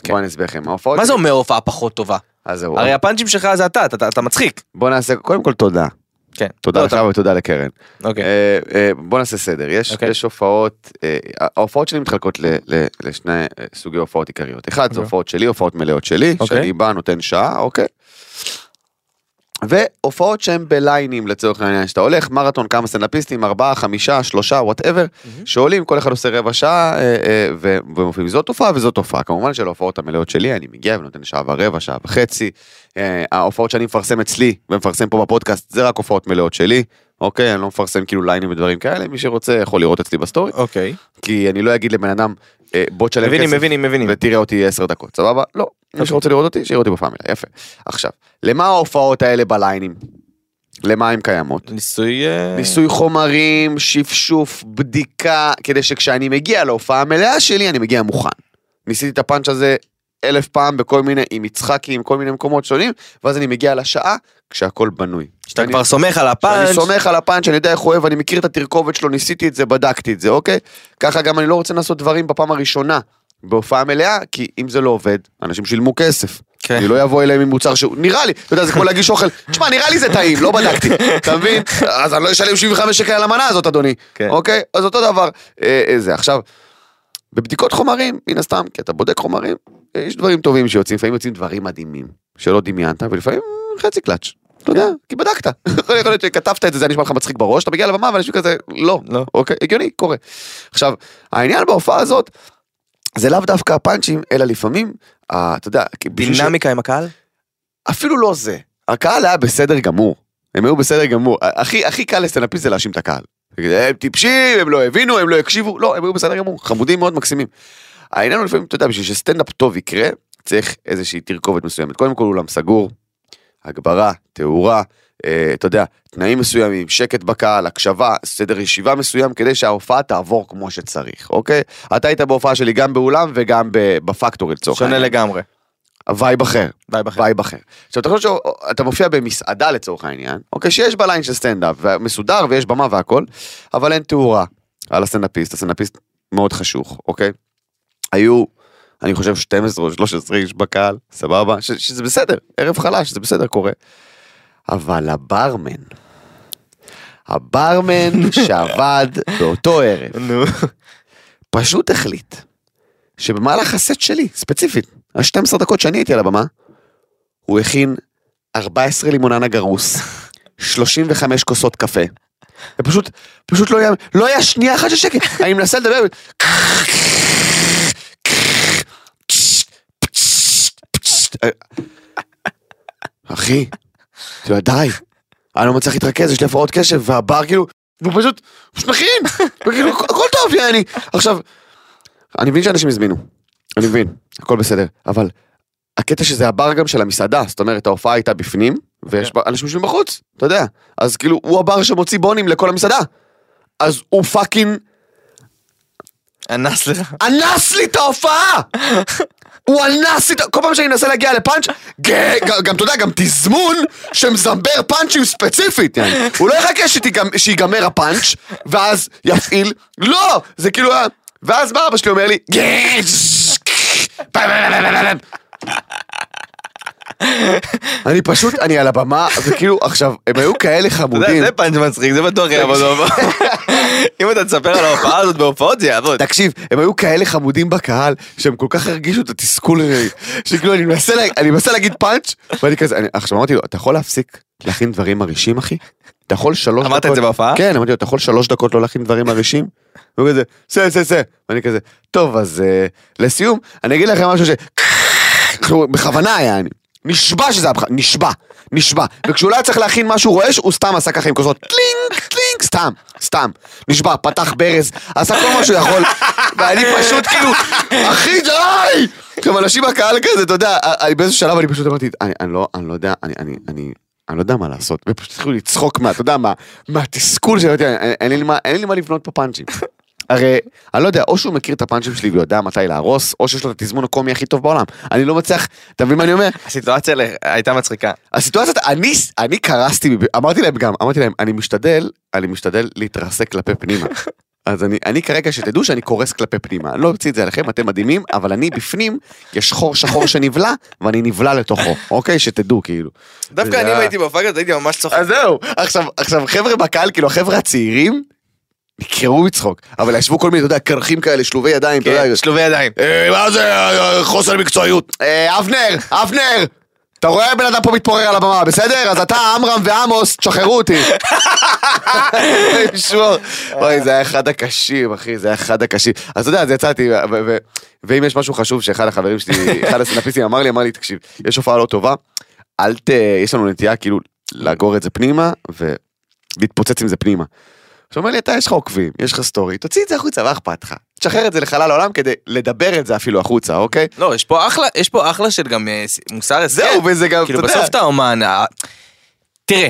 כן. בוא אני אסביר לכם. ההופעות... מה זה אומר הופעה פחות טובה אז זהו. הרי הפאנצ'ים שלך זה אתה אתה- מצחיק בוא נעשה, קודם כל תודה. כן תודה לא, לך ותודה לקרן. אוקיי אה, אה, בוא נעשה סדר. יש אוקיי. הופעות, ההופעות שלי מתחלקות לשני סוגי הופעות עיקריות. אחד זה אוקיי. הופעות שלי, הופעות מלאות שלי, אוקיי. שאני בא, נותן שעה, אוקיי? והופעות שהן בליינים לצורך העניין, שאתה הולך מרתון כמה סטנדאפיסטים, ארבעה, חמישה, שלושה, whatever, שעולים, כל אחד עושה רבע שעה, אה, אה, ו- ומופיעים. זאת הופעה וזאת הופעה. כמובן שלהופעות המלאות שלי, אני מגיע ונותן שעה ורבע, שעה וחצי. אה, ההופעות שאני מפרסם אצלי ומפרסם פה בפודקאסט, זה רק הופעות מלאות שלי. אוקיי, אני לא מפרסם כאילו ליינים ודברים כאלה, מי שרוצה יכול לראות אצלי בסטורי, אוקיי. כי אני לא אגיד לבן אדם, אה, בוא תשלם מבינים, כסף. מבינים, מבינים. ותראה אותי 10 דקות, סבבה? לא. מי שרוצה לראות אותי, שיראה אותי בפאמילה, יפה. עכשיו, למה ההופעות האלה בליינים? למה הן קיימות? ניסוי... אה, ניסוי חומרים, שפשוף, בדיקה, כדי שכשאני מגיע להופעה המלאה שלי, אני מגיע מוכן. ניסיתי את הפאנץ' הזה אלף פעם בכל מיני, עם יצחקי, עם כל מיני מקומות שונים, ואז אני מגיע לשעה כשהכל בנוי. שאתה כבר סומך על אני הפאנץ'. סומך על הפאנץ', אני יודע איך הוא אוהב, אני מכיר את התרכובת שלו, ניסיתי את זה, בדקתי את זה, אוקיי? ככה גם אני לא רוצה לעשות דברים בפעם הראשונה, בהופעה מלאה, כי אם זה לא עובד, אנשים שילמו כסף. כן. אני לא אבוא אליהם עם מוצר שהוא, נראה לי, אתה יודע, זה כמו להגיש אוכל, תשמע, נראה לי זה טעים, לא בדקתי, אתה מבין? אז אני לא אשלם 75 שקל על המנה הזאת, אדוני, כן. אוקיי? אז אותו דבר, אה, אה, זה. עכשיו, בבדיקות חומרים, מן הסתם, כי אתה בודק חומרים, אה, יש דברים טובים שיוצאים, לפעמים יוצאים דברים מדהימים, שלא דמיינת, ולפעמים חצי קלאץ'. אתה יודע, כי בדקת. יכול להיות שכתבת את זה, זה היה נשמע לך מצחיק בראש, אתה מגיע לבמה ואנשים כזה, לא, לא. אוקיי, הגיוני, קורה. עכשיו, העניין בהופעה הזאת, זה לאו דווקא הפאנצ'ים, אלא לפעמים, אתה יודע, דינמיקה עם הקהל? אפילו לא זה. הקהל היה בסדר גמור. הם היו בסדר גמור. הכי, הכי קל לסטנדאפיסט זה להאשים את הקהל. הם טיפשים, הם לא הבינו, הם לא הקשיבו. לא, הם היו בסדר גמור. חמודים מאוד מקסימים. העניין הוא לפעמים, אתה יודע, בשביל שסטנדאפ טוב יקרה, צריך איזושהי תרכובת מסוימת. קודם כל אולם סגור, הגברה, תאורה, אה, אתה יודע, תנאים מסוימים, שקט בקהל, הקשבה, סדר ישיבה מסוים, כדי שההופעה תעבור כמו שצריך, אוקיי? אתה היית בהופעה שלי גם באולם וגם ב- בפקטורי לצורך שונה לגמרי. וייב אחר. ביי בחיר. וייב אחר. עכשיו אתה חושב שאתה מופיע במסעדה לצורך העניין, אוקיי, שיש בה ליין של סטנדאפ, ומסודר ויש במה והכל, אבל אין תאורה על הסטנדאפיסט, הסטנדאפיסט מאוד חשוך, אוקיי? היו, אני חושב 12 או 13 איש בקהל, סבבה? ש- שזה בסדר, ערב חלש, זה בסדר, קורה. אבל הברמן, הברמן שעבד באותו ערב, נו. פשוט החליט שבמהלך הסט שלי, ספציפית, ה-12 דקות שאני הייתי על הבמה, הוא הכין 14 לימוננה גרוס, 35 כוסות קפה. ופשוט, פשוט לא היה, לא היה שנייה אחת של שקט, אני מנסה לדבר, אחי, אתה יודע, די, אני לא מצליח להתרכז, יש לי הפרעות קשב, והבר כאילו, והוא פשוט, פשוט מכין, וכאילו, הכל טוב, יעני. עכשיו, אני מבין שאנשים הזמינו, אני מבין, הכל בסדר, אבל הקטע שזה הבר גם של המסעדה, זאת אומרת ההופעה הייתה בפנים, ויש בה אנשים יושבים בחוץ, אתה יודע, אז כאילו הוא הבר שמוציא בונים לכל המסעדה, אז הוא fucking אנס לך. אנס לי את ההופעה! הוא אנס ה... כל פעם שאני מנסה להגיע לפאנץ', גם אתה יודע, גם תזמון שמזמבר פאנצ'ים ספציפית. הוא לא יחכה שיגמר הפאנץ', ואז יפעיל, לא! זה כאילו היה... ואז בא אבא שלי אומר לי, אני פשוט, אני על הבמה, וכאילו, עכשיו, הם היו כאלה חמודים. זה פאנץ' מצחיק, זה בטוח יעבוד בהופעה. אם אתה תספר על ההופעה הזאת בהופעות זה יעבוד. תקשיב, הם היו כאלה חמודים בקהל, שהם כל כך הרגישו את התסכול שלי, שכאילו אני מנסה, להגיד פאנץ', ואני כזה, עכשיו אמרתי לו, אתה יכול להפסיק להכין דברים מרעישים אחי? אתה יכול שלוש דקות... אמרת את זה בהופעה? כן, אמרתי לו, אתה יכול שלוש דקות לא להכין דברים מרעישים? והוא כזה, זה, זה, זה. ואני כזה, טוב, אז אה, לסיום, אני אגיד לכם משהו ש... בכוונה היה אני. נשבע שזה היה נשבע, נשבע. וכשהוא לא היה צריך להכין משהו רועש, הוא סתם עשה ככה עם כוסות, טלינג, טלינג, סתם, סתם. נשבע, פתח ברז, עשה כל מה שהוא יכול, ואני פשוט כאילו, אחי די! עכשיו אנשים בקהל כזה, אתה יודע, באיזשהו שלב אני פשוט אמרתי, אני, לא, אני לא יודע, אני, אני, אני, אני לא יודע מה לעשות, ופשוט התחילו לצחוק מה, אתה יודע מה, מהתסכול מה- אין לי מה לבנות פה פאנצ'ים. הרי, אני לא יודע, או שהוא מכיר את הפאנצ'ים שלי ויודע מתי להרוס, או שיש לו את התזמון הקומי הכי טוב בעולם. אני לא מצליח, אתה מבין מה אני אומר? הסיטואציה הייתה מצחיקה. הסיטואציה, אני, אני קרסתי, אמרתי להם גם, אמרתי להם, אני משתדל, אני משתדל להתרסק כלפי פנימה. אז אני, אני כרגע שתדעו שאני קורס כלפי פנימה, אני לא אוציא את זה עליכם, אתם מדהימים, אבל אני בפנים, יש חור שחור שנבלע, ואני נבלע לתוכו, אוקיי? שתדעו, כאילו. דווקא אני אם הייתי בהופעה כזאת הייתי ממש צוחק. אז זהו, עכשיו, עכשיו חבר'ה בקהל, כאילו החבר'ה הצעירים, נקרעו מצחוק, אבל ישבו כל מיני, אתה יודע, קרחים כאלה, שלובי ידיים, אתה יודע, כן, שלובי ידיים. אה, מה זה אה, חוסר מקצועיות? אה, אבנר, אבנר! אתה רואה בן אדם פה מתפורר על הבמה, בסדר? אז אתה, עמרם ועמוס, תשחררו אותי. אוי, זה היה אחד הקשים, אחי, זה היה אחד הקשים. אז אתה יודע, אז יצאתי, ואם יש משהו חשוב שאחד החברים שלי, אחד הסטנדאפיסטים אמר לי, אמר לי, תקשיב, יש הופעה לא טובה, אל ת... יש לנו נטייה כאילו לאגור את זה פנימה, ולהתפוצץ עם זה פנימה. עכשיו הוא אומר לי, אתה יש לך עוקבים, יש לך סטורי, תוציא את זה החוצה, מה אכפת לך? תשחרר את זה לחלל העולם כדי לדבר את זה אפילו החוצה, אוקיי? לא, יש פה אחלה, יש פה אחלה של גם אה, מוסר הסכם. זהו, וזה גם, כאילו בסוף אתה אומן, אה, תראה,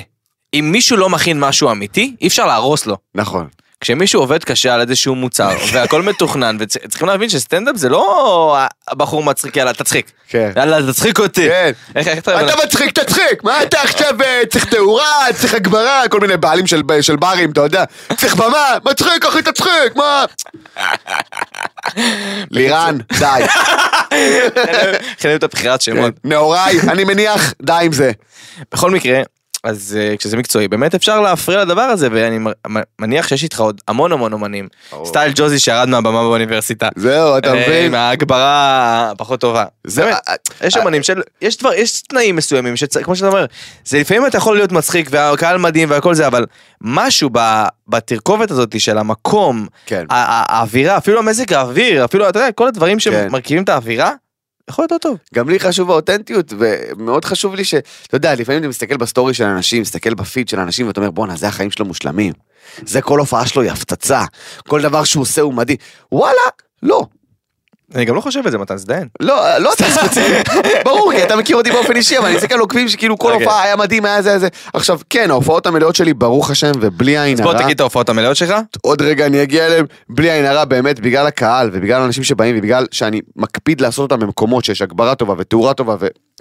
אם מישהו לא מכין משהו אמיתי, אי אפשר להרוס לו. נכון. כשמישהו עובד קשה על איזשהו מוצר, והכל מתוכנן, וצריכים להבין שסטנדאפ זה לא הבחור מצחיק, יאללה, תצחיק. כן. יאללה, תצחיק אותי. כן. איך איך אתה... אתה מצחיק, תצחיק, מה אתה עכשיו אה, צריך תאורה, צריך הגברה, כל מיני בעלים של, של ברים, אתה יודע, צריך במה, מצחיק אחי תצחיק, מה? לירן, די, חייבים את הבחירת שמות. נאוריי, אני מניח, די עם זה. בכל מקרה, אז אה, כשזה מקצועי, באמת אפשר להפריע לדבר הזה, ואני מניח שיש איתך עוד המון המון אומנים. סטייל ג'וזי שירד מהבמה באוניברסיטה. זהו, אתה אה, מבין? עם ההגברה הפחות טובה. באמת, אה, יש אומנים של, יש דבר, יש תנאים מסוימים, כמו שאתה אומר, זה לפעמים אתה יכול להיות מצחיק והקהל מדהים והכל זה, אבל משהו בתרכובת הזאת של המקום, כן. האווירה, אפילו המזג האוויר, אפילו, אתה יודע, כל הדברים כן. שמרכיבים את האווירה, יכול להיות יותר טוב. גם לי חשוב האותנטיות, ומאוד חשוב לי ש... אתה יודע, לפעמים אתה מסתכל בסטורי של אנשים, מסתכל בפיד של אנשים, ואתה אומר, בואנה, זה החיים שלו מושלמים. זה כל הופעה שלו היא הפצצה. כל דבר שהוא עושה הוא מדהים. וואלה, לא. אני גם לא חושב את זה, מתן זדיין. לא, לא אתה ספציפי, ברור, כי אתה מכיר אותי באופן אישי, אבל אני מסתכל על עוקבים שכאילו כל אוקיי. הופעה היה מדהים, היה זה, זה. עכשיו, כן, ההופעות המלאות שלי, ברוך השם, ובלי עין אז בוא הרע, תגיד את ההופעות המלאות שלך. עוד רגע אני אגיע אליהם, בלי עין הרע, באמת, בגלל הקהל, ובגלל האנשים שבאים, ובגלל שאני מקפיד לעשות אותם במקומות שיש הגברה טובה, ותאורה טובה,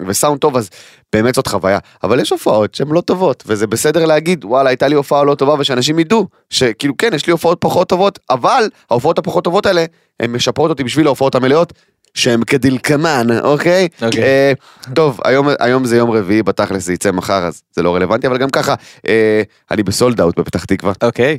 וסאונד טוב, אז באמת זאת חוויה. אבל יש הופעות שהן לא טובות, וזה בסדר להגיד, וואלה, הייתה לי הופעה לא טובה, ושאנשים ידעו, שכאילו, כן, יש לי הופעות פחות טובות, אבל ההופעות הפחות טובות האלה, הן משפרות אותי בשביל ההופעות המלאות. שהם כדלקמן, אוקיי? אוקיי. אה, טוב, היום, היום זה יום רביעי, בתכלס זה יצא מחר, אז זה לא רלוונטי, אבל גם ככה, אה, אני ב sold out בפתח תקווה. אוקיי.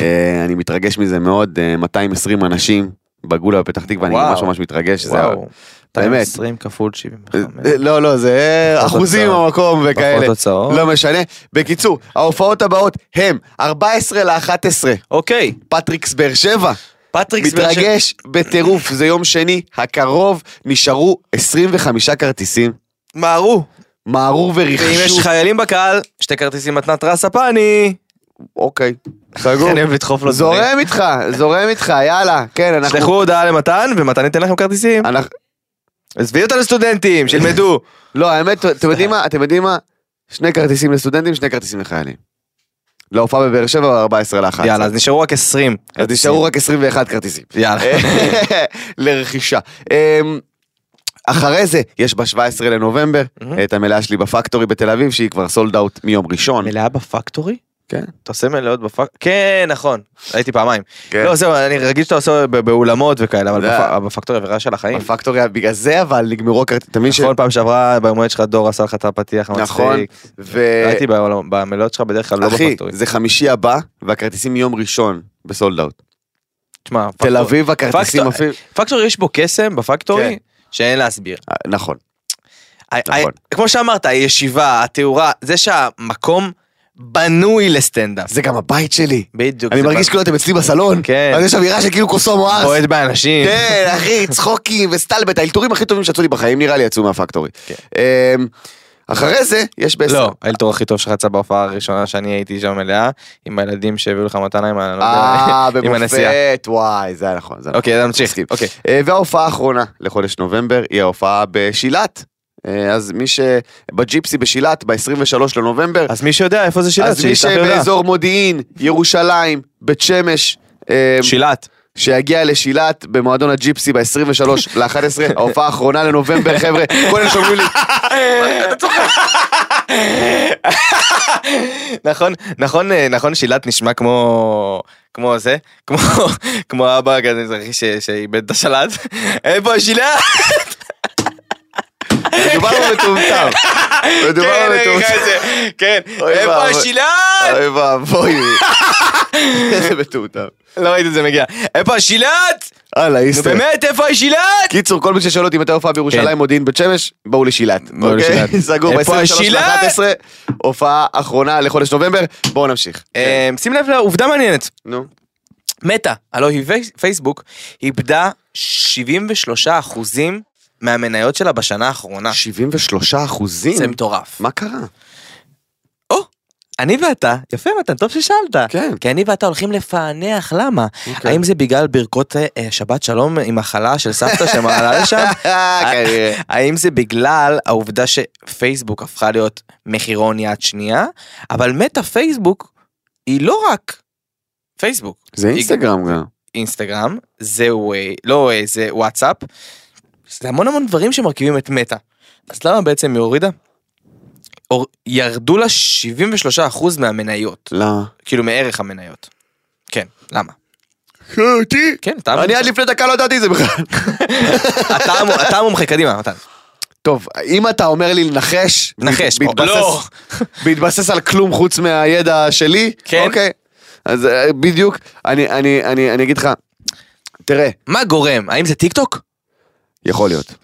אה, אני מתרגש מזה מאוד, אה, 220 אנשים בגולה בפתח תקווה, אני. ממש ממש מתרגש, זה וואו. באמת. 20 כפול 75. אה, לא, לא, זה אחוזים. במקום וכאלה. פחות הוצאות. לא משנה. בקיצור, ההופעות הבאות הם 14 ל-11, אוקיי. פטריקס באר שבע. פטריקס באר שבע. מתרגש בטירוף, זה יום שני הקרוב, נשארו 25 כרטיסים. מהרו. מהרו ואם יש ורכשו. חיילים בקהל, שתי כרטיסים מתנת רס הפני. אוקיי, סגור. אני אוהב לדחוף לו דברים. זורם איתך, זורם איתך, יאללה. כן, אנחנו... שלחו הודעה למתן, ומתן ייתן לכם כרטיסים. עזבי אותה לסטודנטים, שילמדו. לא, האמת, אתם יודעים מה? אתם יודעים מה? שני כרטיסים לסטודנטים, שני כרטיסים לחיילים. להופעה בבאר שבע, 14 ל-11. יאללה, אז נשארו רק 20. אז נשארו רק 21 כרטיסים. יאללה. לרכישה. אמ, אחרי זה, יש ב-17 לנובמבר. את המלאה שלי בפקטורי בתל אביב, שהיא כבר סולד אאוט מיום ראשון. מלאה בפקטורי? כן. אתה עושה מלאות בפקטורי? כן, נכון. הייתי פעמיים. כן. לא, זהו, אני רגיל שאתה עושה ב- באולמות וכאלה, אבל בפ- בפקטורי עבירה של החיים. בפקטורי, בגלל זה אבל נגמרו הכרטיסים. אתה מבין ש... נכון, פעם שעברה ביום הולדת שלך דור עשה לך את הפתיח נכון. המצחיק. ו... הייתי במלאות שלך בדרך כלל לא אחי, בפקטורי. זה חמישי הבא, והכרטיסים מיום ראשון בסולד אאוט. תשמע, תל אביב הכרטיסים פקטור- אפילו... פקטורי יש בו קסם בפקטורי כן. שאין להסביר. אה, נכון. נכון. כמו שאמרת, הישיבה, התאורה, זה שהמקום בנוי לסטנדאפ. זה גם הבית שלי. בדיוק. אני מרגיש כאילו אתם אצלי בסלון, כן. אז יש אווירה של כאילו קוסומו ארס. בועט באנשים. כן, אחי, צחוקים וסטלבט, האלתורים הכי טובים שיצאו לי בחיים נראה לי יצאו מהפקטורי. כן. אמ, אחרי זה, יש בעשר. לא, האלתור הכי טוב שלך יצא בהופעה הראשונה שאני הייתי שם מלאה, עם הילדים שהביאו לך מתנה עם לא אה, הנסיעה. במופת, וואי, זה היה נכון. אוקיי, נכון. נמשיך. אוקיי. אה, וההופעה האחרונה לחודש נובמבר היא ההופעה בשילת. אה, אז מי שבג'יפסי בשילת, ב-23 לנובמבר, אז מי שיודע איפה זה שילת, אז מי. שבאזור מודיעין, ירושלים, בית שמש, אה, שילת. שיגיע לשילת במועדון הג'יפסי ב-23 ל-11, ההופעה האחרונה לנובמבר, חבר'ה, כל אלה שאומרים לי, נכון, נכון, אה, נכון שילת נשמע כמו, כמו זה, כמו, כמו אבא כזה מזרחי שאיבד את השלט. איפה השילת? מדובר במטומטם, מדובר כן, זה. כן, אוי איפה. השילת? אוי ואבוי. איזה מטומטם. לא ראיתי את זה מגיע. איפה השילת? הלאה, נו איסטר. באמת, איפה השילת? קיצור, כל מי ששואל אותי מתי הופעה בירושלים, כן. מודיעין בית שמש, בואו לשילת. בואו אוקיי? לשילת. סגור איפה ב-23 השילת? ל-11, הופעה אחרונה לחודש נובמבר, בואו נמשיך. אה, שים לב לעובדה מעניינת. נו. מטא, הלוא היא פייס- פייסבוק, איבדה 73 אחוזים מהמניות שלה בשנה האחרונה. 73 אחוזים? זה מטורף. מה קרה? או, אני ואתה, יפה מתן, טוב ששאלת. כן. כי אני ואתה הולכים לפענח למה. אוקיי. האם זה בגלל ברכות אה, שבת שלום עם מחלה של סבתא שמעלה לשם? כנראה. האם זה בגלל העובדה שפייסבוק הפכה להיות מחירון יד שנייה? אבל מטא פייסבוק היא לא רק פייסבוק. זה היא- אינסטגרם גם. אינסטגרם, זהו, אה, לא, אה, זה וואטסאפ. זה המון המון דברים שמרכיבים את מטא. אז למה בעצם היא הורידה? ירדו לה 73% מהמניות, למה? כאילו מערך המניות. כן, למה? אותי? כן, אתה אני עד לפני דקה לא ידעתי את זה בכלל. אתה המו- אתה המומחה, קדימה, מתן. טוב, אם אתה אומר לי לנחש, נחש, לא. בהתבסס על כלום חוץ מהידע שלי, כן. אוקיי. אז אה, בדיוק, אני אגיד לך, תראה, מה גורם? האם זה טיק טוק? יכול להיות.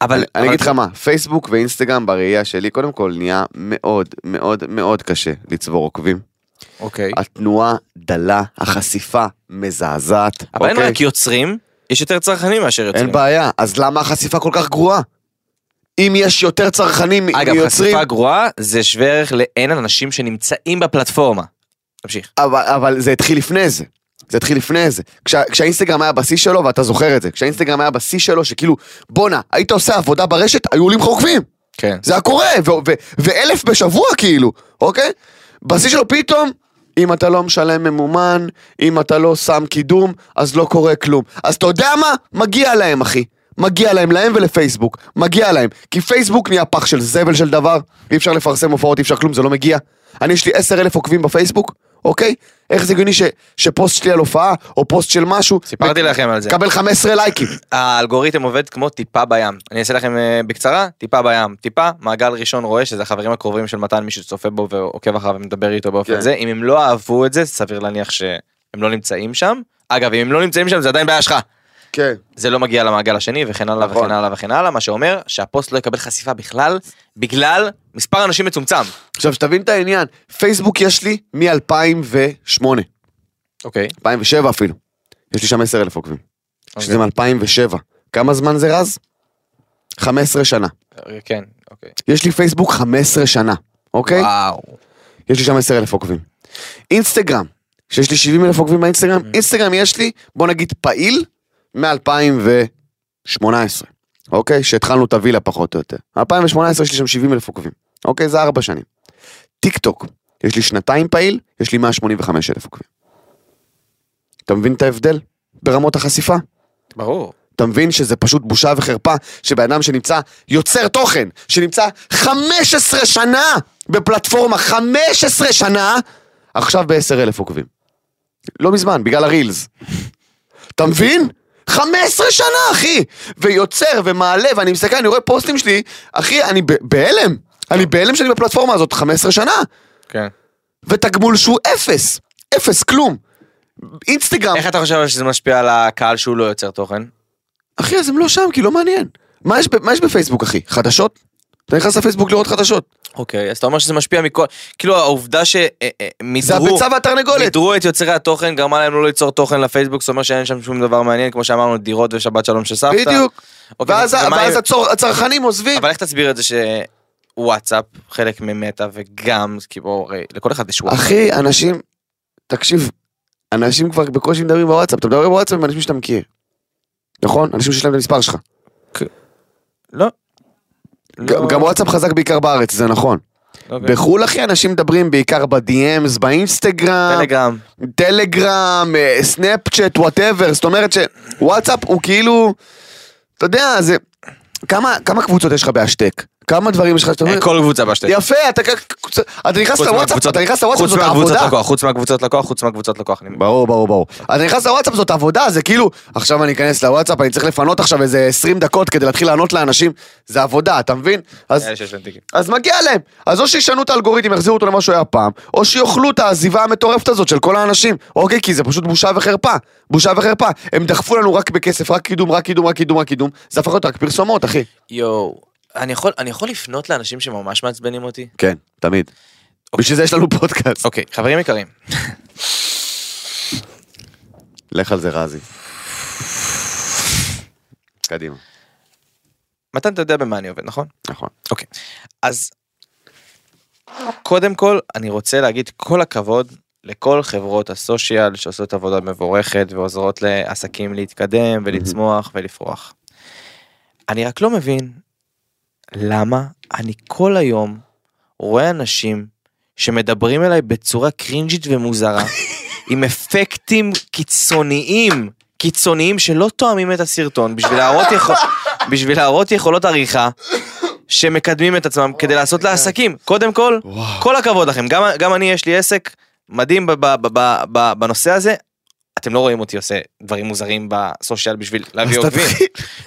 אבל... אני, אני אבל- אגיד לך מה, פייסבוק ואינסטגרם בראייה שלי, קודם כל נהיה מאוד מאוד מאוד קשה לצבור עוקבים. אוקיי. התנועה דלה, החשיפה מזעזעת. אבל אין אוקיי? רק יוצרים, יש יותר צרכנים מאשר יוצרים. אין בעיה, אז למה החשיפה כל כך גרועה? אם יש יותר צרכנים אגב, מיוצרים, חשיפה גרועה זה שווה ערך לאין אנשים שנמצאים בפלטפורמה. תמשיך. אבל, אבל זה התחיל לפני זה. זה התחיל לפני זה. כשה, כשהאינסטגרם היה בשיא שלו, ואתה זוכר את זה, כשהאינסטגרם היה בשיא שלו, שכאילו, בואנה, היית עושה עבודה ברשת, היו עולים לך עוקבים. כן. זה היה קורה, ו- ו- ואלף בשבוע כאילו, אוקיי? בשיא שלו פתאום, אם אתה לא משלם ממומן, אם אתה לא שם קידום, אז לא קורה כלום. אז אתה יודע מה? מגיע להם, אחי. מגיע להם, להם ולפייסבוק. מגיע להם. כי פייסבוק נהיה פח של זבל של דבר, אי אפשר לפרסם הופעות, אי אפשר כלום, זה לא מגיע. אני, יש לי עשר אלף עוקבים בפייסבוק, אוקיי? איך זה הגיוני ש- שפוסט שלי על הופעה, או פוסט של משהו, סיפרתי לכם על זה. קבל 15 לייקים. האלגוריתם עובד כמו טיפה בים. אני אעשה לכם אה, בקצרה, טיפה בים. טיפה, מעגל ראשון רואה שזה החברים הקרובים של מתן, מישהו שצופה בו ועוקב אחריו ומדבר איתו באופן כן. זה. אם הם לא אהבו את זה, סביר להניח שהם לא נמצאים שם. אגב, אם הם לא נמצאים שם זה עדיין בעיה שלך. כן. זה לא מגיע למעגל השני וכן הלאה נכון. וכן הלאה וכן הלאה, מה שאומר שהפוסט לא יקבל חשיפה בכלל, בגלל מספר אנשים מצומצם. עכשיו, שתבין את העניין, פייסבוק יש לי מ-2008. אוקיי. 2007 אפילו. יש לי שם 10 אלף עוקבים. שזה מ-2007. כמה זמן זה רז? 15 שנה. כן, אוקיי. יש לי פייסבוק 15 שנה, אוקיי? וואו. יש לי שם 10 אלף עוקבים. אינסטגרם, שיש לי 70 אלף עוקבים באינסטגרם, אינסטגרם יש לי, בוא נגיד פעיל, מ-2018. אוקיי? שהתחלנו את הווילה פחות או יותר. 2018 יש לי שם 70 אלף עוקבים. אוקיי? זה 4 שנים. טיק טוק, יש לי שנתיים פעיל, יש לי 185 אלף עוקבים. אתה מבין את ההבדל? ברמות החשיפה? ברור. אתה מבין שזה פשוט בושה וחרפה שבן אדם שנמצא יוצר תוכן, שנמצא 15 שנה בפלטפורמה, 15 שנה, עכשיו ב-10 אלף עוקבים. לא מזמן, בגלל הרילס. אתה מבין? 15 שנה, אחי! ויוצר ומעלה, ואני מסתכל, אני רואה פוסטים שלי, אחי, אני בהלם. אני בהלם שאני בפלטפורמה הזאת 15 שנה. כן. ותגמול שהוא אפס. אפס, כלום. אינסטגרם. איך אתה חושב שזה משפיע על הקהל שהוא לא יוצר תוכן? אחי, אז הם לא שם, כי לא מעניין. מה יש, מה יש בפייסבוק, אחי? חדשות? אתה נכנס לפייסבוק לראות חדשות. אוקיי, אז אתה אומר שזה משפיע מכל... כאילו העובדה זה שמידרו... הביצה והתרנגולת. מידרו את יוצרי התוכן, גרמה להם לא ליצור תוכן לפייסבוק, זאת אומרת שאין שם שום דבר מעניין, כמו שאמרנו, דירות ושבת שלום של סבתא. בדיוק. אוקיי, ואז, ואז הצור, הצרכנים עוזבים. אבל איך תסביר את זה שוואטסאפ, חלק ממטא, וגם, בואו, הרי לכל אחד יש וואטסאפ. אחי, אנשים, תקשיב, אנשים כבר בקושי מדברים בוואטסאפ. אתה מדבר בוואטסאפ עם אנשים שאתה מכיר. נכון? אנשים שיש להם את המספר שלך. לא. גם- לא. גם וואטסאפ חזק בעיקר בארץ, זה נכון. אוקיי. בחו"ל, אחי, אנשים מדברים בעיקר ב- DMs, באינסטגרם, טלגרם. טלגרם, אה, סנאפצ'אט, whatever, זאת אומרת שוואטסאפ הוא כאילו, אתה יודע, זה, כמה, כמה קבוצות יש לך בהשתק? כמה דברים יש לך שאתה אומר, כל קבוצה בהשתק. יפה, אתה אתה נכנס לוואטסאפ, אתה נכנס לוואטסאפ, חוץ זאת מהקבוצות עבודה. לקוח, חוץ מהקבוצות לקוח, חוץ מהקבוצות לקוח. ברור, ברור, ברור. אתה נכנס לוואטסאפ, זאת עבודה, זה כאילו, עכשיו אני אכנס לוואטסאפ, אני צריך לפנות עכשיו איזה 20 דקות כדי להתחיל לענות לאנשים, זה עבודה, אתה מבין? אז מגיע להם. אז או שישנו את האלגוריתם, יחזירו אותו למה שהוא היה פעם, או שיאכלו את העזיבה המטורפת הזאת של כל האנשים. אוקיי, כי זה פשוט בושה וחרפה. בושה וחרפה. הם דחפו לנו רק בכסף, רק קידום, רק קידום, רק קידום, רק קידום. זה הפך להיות רק פרסומות, אחי. יואו, אני יכול, אני יכול לפנות לאנשים שממש מעצבנים אותי? כן, תמיד. בשביל זה יש לנו פודקאסט. אוקיי, חברים יקרים. לך על זה רזי. קדימה. מתן, אתה יודע במה אני עובד, נכון? נכון. אוקיי. אז קודם כל, אני רוצה להגיד כל הכבוד לכל חברות הסושיאל שעושות עבודה מבורכת ועוזרות לעסקים להתקדם ולצמוח ולפרוח. אני רק לא מבין למה אני כל היום רואה אנשים שמדברים אליי בצורה קרינג'ית ומוזרה, עם אפקטים קיצוניים, קיצוניים שלא תואמים את הסרטון, בשביל להראות, יכול... בשביל להראות יכולות עריכה. שמקדמים את עצמם כדי לעשות לעסקים. קודם כל. כל הכבוד לכם. גם, גם אני, יש לי עסק מדהים בנושא הזה. אתם לא רואים אותי עושה דברים מוזרים בסושיאל בשביל להביא עוקבים.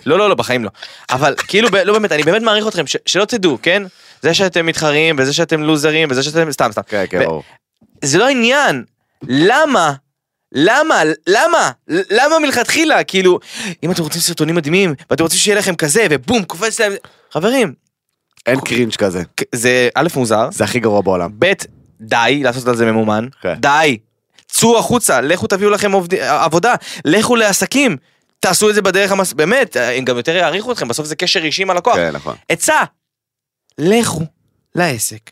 לא, לא, לא, בחיים לא. אבל כאילו, לא באמת, אני באמת מעריך אתכם, שלא תדעו, כן? זה שאתם מתחרים, וזה שאתם לוזרים, וזה שאתם... סתם, סתם. כן, כן, ברור. זה לא העניין. למה? למה? למה? למה מלכתחילה? כאילו, אם אתם רוצים סרטונים מדהימים, ואתם רוצים שיהיה לכם כזה, ובום, קופץ להם... חברים, אין קרינג' כזה. זה א' מוזר, זה הכי גרוע בעולם. ב' די לעשות על זה ממומן, כן. די, צאו החוצה, לכו תביאו לכם עובד... עבודה, לכו לעסקים, תעשו את זה בדרך המס... באמת, הם גם יותר יעריכו אתכם, בסוף זה קשר אישי עם הלקוח. כן, נכון. עצה, לכו לעסק,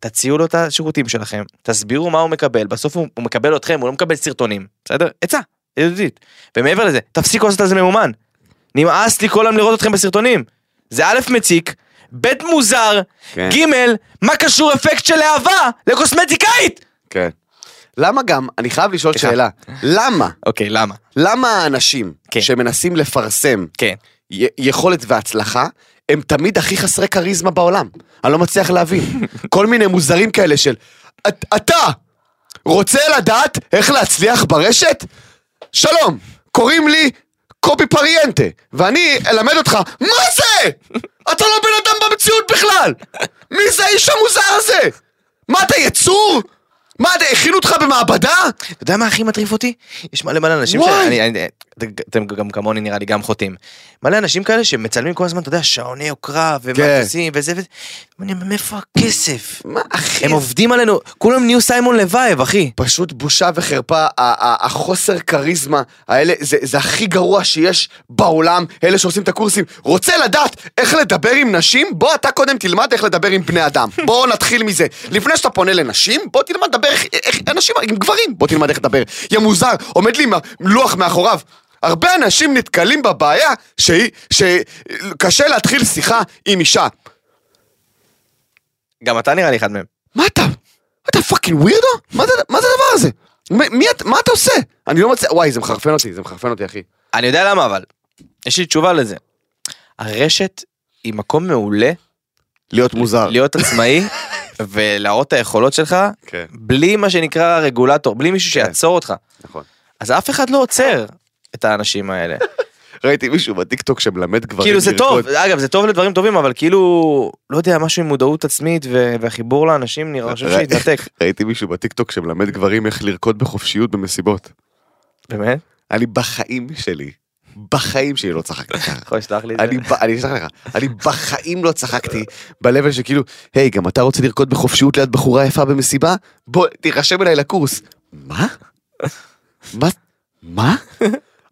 תציעו לו את השירותים שלכם, תסבירו מה הוא מקבל, בסוף הוא, הוא מקבל אתכם, הוא לא מקבל סרטונים, בסדר? עצה, ידידותית. ומעבר לזה, תפסיקו לעשות על זה ממומן. נמאס לי כל היום לראות אתכם בסרטונים. זה א' מציק, ב' מוזר, כן. ג' מה קשור אפקט של להבה לקוסמטיקאית? כן. למה גם, אני חייב לשאול. שאלה, למה? אוקיי, למה? למה האנשים כן. שמנסים לפרסם כן. י- יכולת והצלחה, הם תמיד הכי חסרי כריזמה בעולם? אני לא מצליח להבין. כל מיני מוזרים כאלה של, "את- אתה רוצה לדעת איך להצליח ברשת? שלום, קוראים לי קובי פריאנטה, ואני אלמד אותך, מה זה? אתה לא בן אדם במציאות בכלל! מי זה האיש המוזר הזה? מה אתה יצור? מה, הכינו אותך במעבדה? אתה יודע מה הכי מטריף אותי? יש מלא מלא אנשים וואי. שאני, אני- אתם גם כמוני נראה לי גם חוטאים. מלא אנשים כאלה שמצלמים כל הזמן, אתה יודע, שעוני יוקרה ומטוסים וזה וזה. אני אומר, מאיפה הכסף? מה, אחי? הם עובדים עלינו, כולם נהיו סיימון לוייב, אחי. פשוט בושה וחרפה, החוסר כריזמה האלה, זה, זה הכי גרוע שיש בעולם, אלה שעושים את הקורסים. רוצה לדעת איך לדבר עם נשים? בוא אתה קודם תלמד איך לדבר עם בני אדם. בוא נתחיל מזה. לפני שאתה פונה לנשים, בוא תלמד לדבר איך, איך אנשים, עם גברים, בוא תלמד איך לדבר. יא מוזר, עומד לי עם לוח מאחוריו. הרבה אנשים נתקלים בבעיה שהיא, שקשה להתחיל שיחה עם אישה. גם אתה נראה לי אחד מהם. מה אתה? אתה fucking weirdo? מה זה הדבר הזה? מ- מי את- מה אתה עושה? אני לא מצליח, וואי זה מחרפן אותי, זה מחרפן אותי אחי. אני יודע למה אבל. יש לי תשובה לזה. הרשת היא מקום מעולה להיות מוזר. להיות עצמאי ולהראות את היכולות שלך כן. בלי מה שנקרא רגולטור, בלי מישהו שיעצור אותך. נכון. אז אף אחד לא עוצר את האנשים האלה. ראיתי מישהו בטיקטוק שמלמד גברים כאילו זה טוב. אגב זה טוב לדברים טובים, אבל כאילו, לא יודע, משהו עם מודעות עצמית ו- והחיבור לאנשים נראה, חושב שהתנתק. ראיתי מישהו בטיקטוק שמלמד גברים איך לרקוד בחופשיות במסיבות. באמת? אני בחיים שלי, בחיים שלי לא צחקתי ככה. יכול לשלוח לי את אני, זה? ב- אני אשלח לך, אני בחיים לא צחקתי ב-level שכאילו, היי, גם אתה רוצה לרקוד בחופשיות ליד בחורה יפה במסיבה? בוא, תירשם אליי לקורס. מה? מה? מה?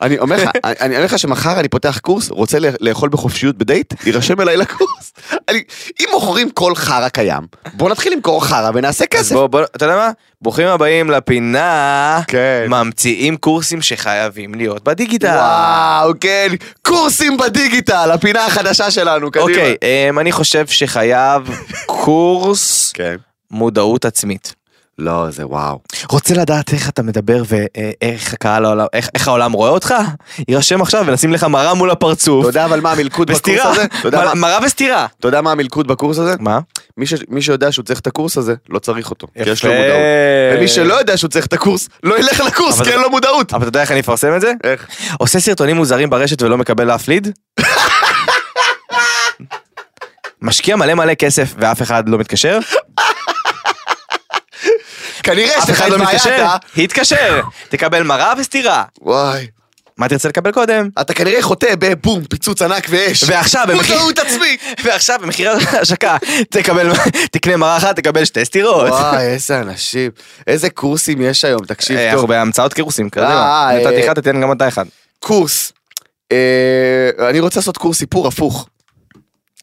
אני אומר לך, אני אומר לך שמחר אני פותח קורס, רוצה לאכול בחופשיות בדייט, תירשם אליי לקורס. אני, אם מוכרים כל חרא קיים, בוא נתחיל למכור חרא ונעשה כסף. בוא, בוא, אתה יודע מה? ברוכים הבאים לפינה, כן. ממציאים קורסים שחייבים להיות בדיגיטל. וואו, כן, קורסים בדיגיטל, הפינה החדשה שלנו, קדימה. אוקיי, אמ, אני חושב שחייב קורס כן. מודעות עצמית. לא, זה וואו. רוצה לדעת איך אתה מדבר ואיך הקהל העולם, איך, איך העולם רואה אותך? יירשם עכשיו ונשים לך מראה מול הפרצוף. אתה יודע אבל מה המלכוד בקורס הזה? מה- מראה וסתירה. אתה יודע מה המלכוד בקורס הזה? מה? מי ש- מי שיודע שהוא צריך את הקורס הזה, לא צריך אותו. כי יש לו יפה. מודעות. ומי שלא יודע שהוא צריך את הקורס, לא ילך לקורס, כי אין לו מודעות. אבל אתה יודע איך אני אפרסם את זה? איך? עושה סרטונים מוזרים ברשת ולא מקבל אף ליד? משקיע מלא מלא כסף ואף אחד לא מתקשר? כנראה יש אף לך אחד לא בעיה, מתקשר? אתה. התקשר. תקבל מראה וסתירה. וואי. מה תרצה לקבל קודם? אתה כנראה חוטא בבום, פיצוץ ענק ואש. ועכשיו במחיר... מודעות עצמית. ועכשיו במחיר השקה תקבל, תקנה מראה אחת, תקבל שתי סטירות. וואי, איזה אנשים. איזה קורסים יש היום, תקשיב אה, טוב. אנחנו בהמצאות קירוסים, קדימה. אה, נתתי אה. אחד, תתן גם אתה אחד. קורס. אני רוצה לעשות קורס סיפור הפוך.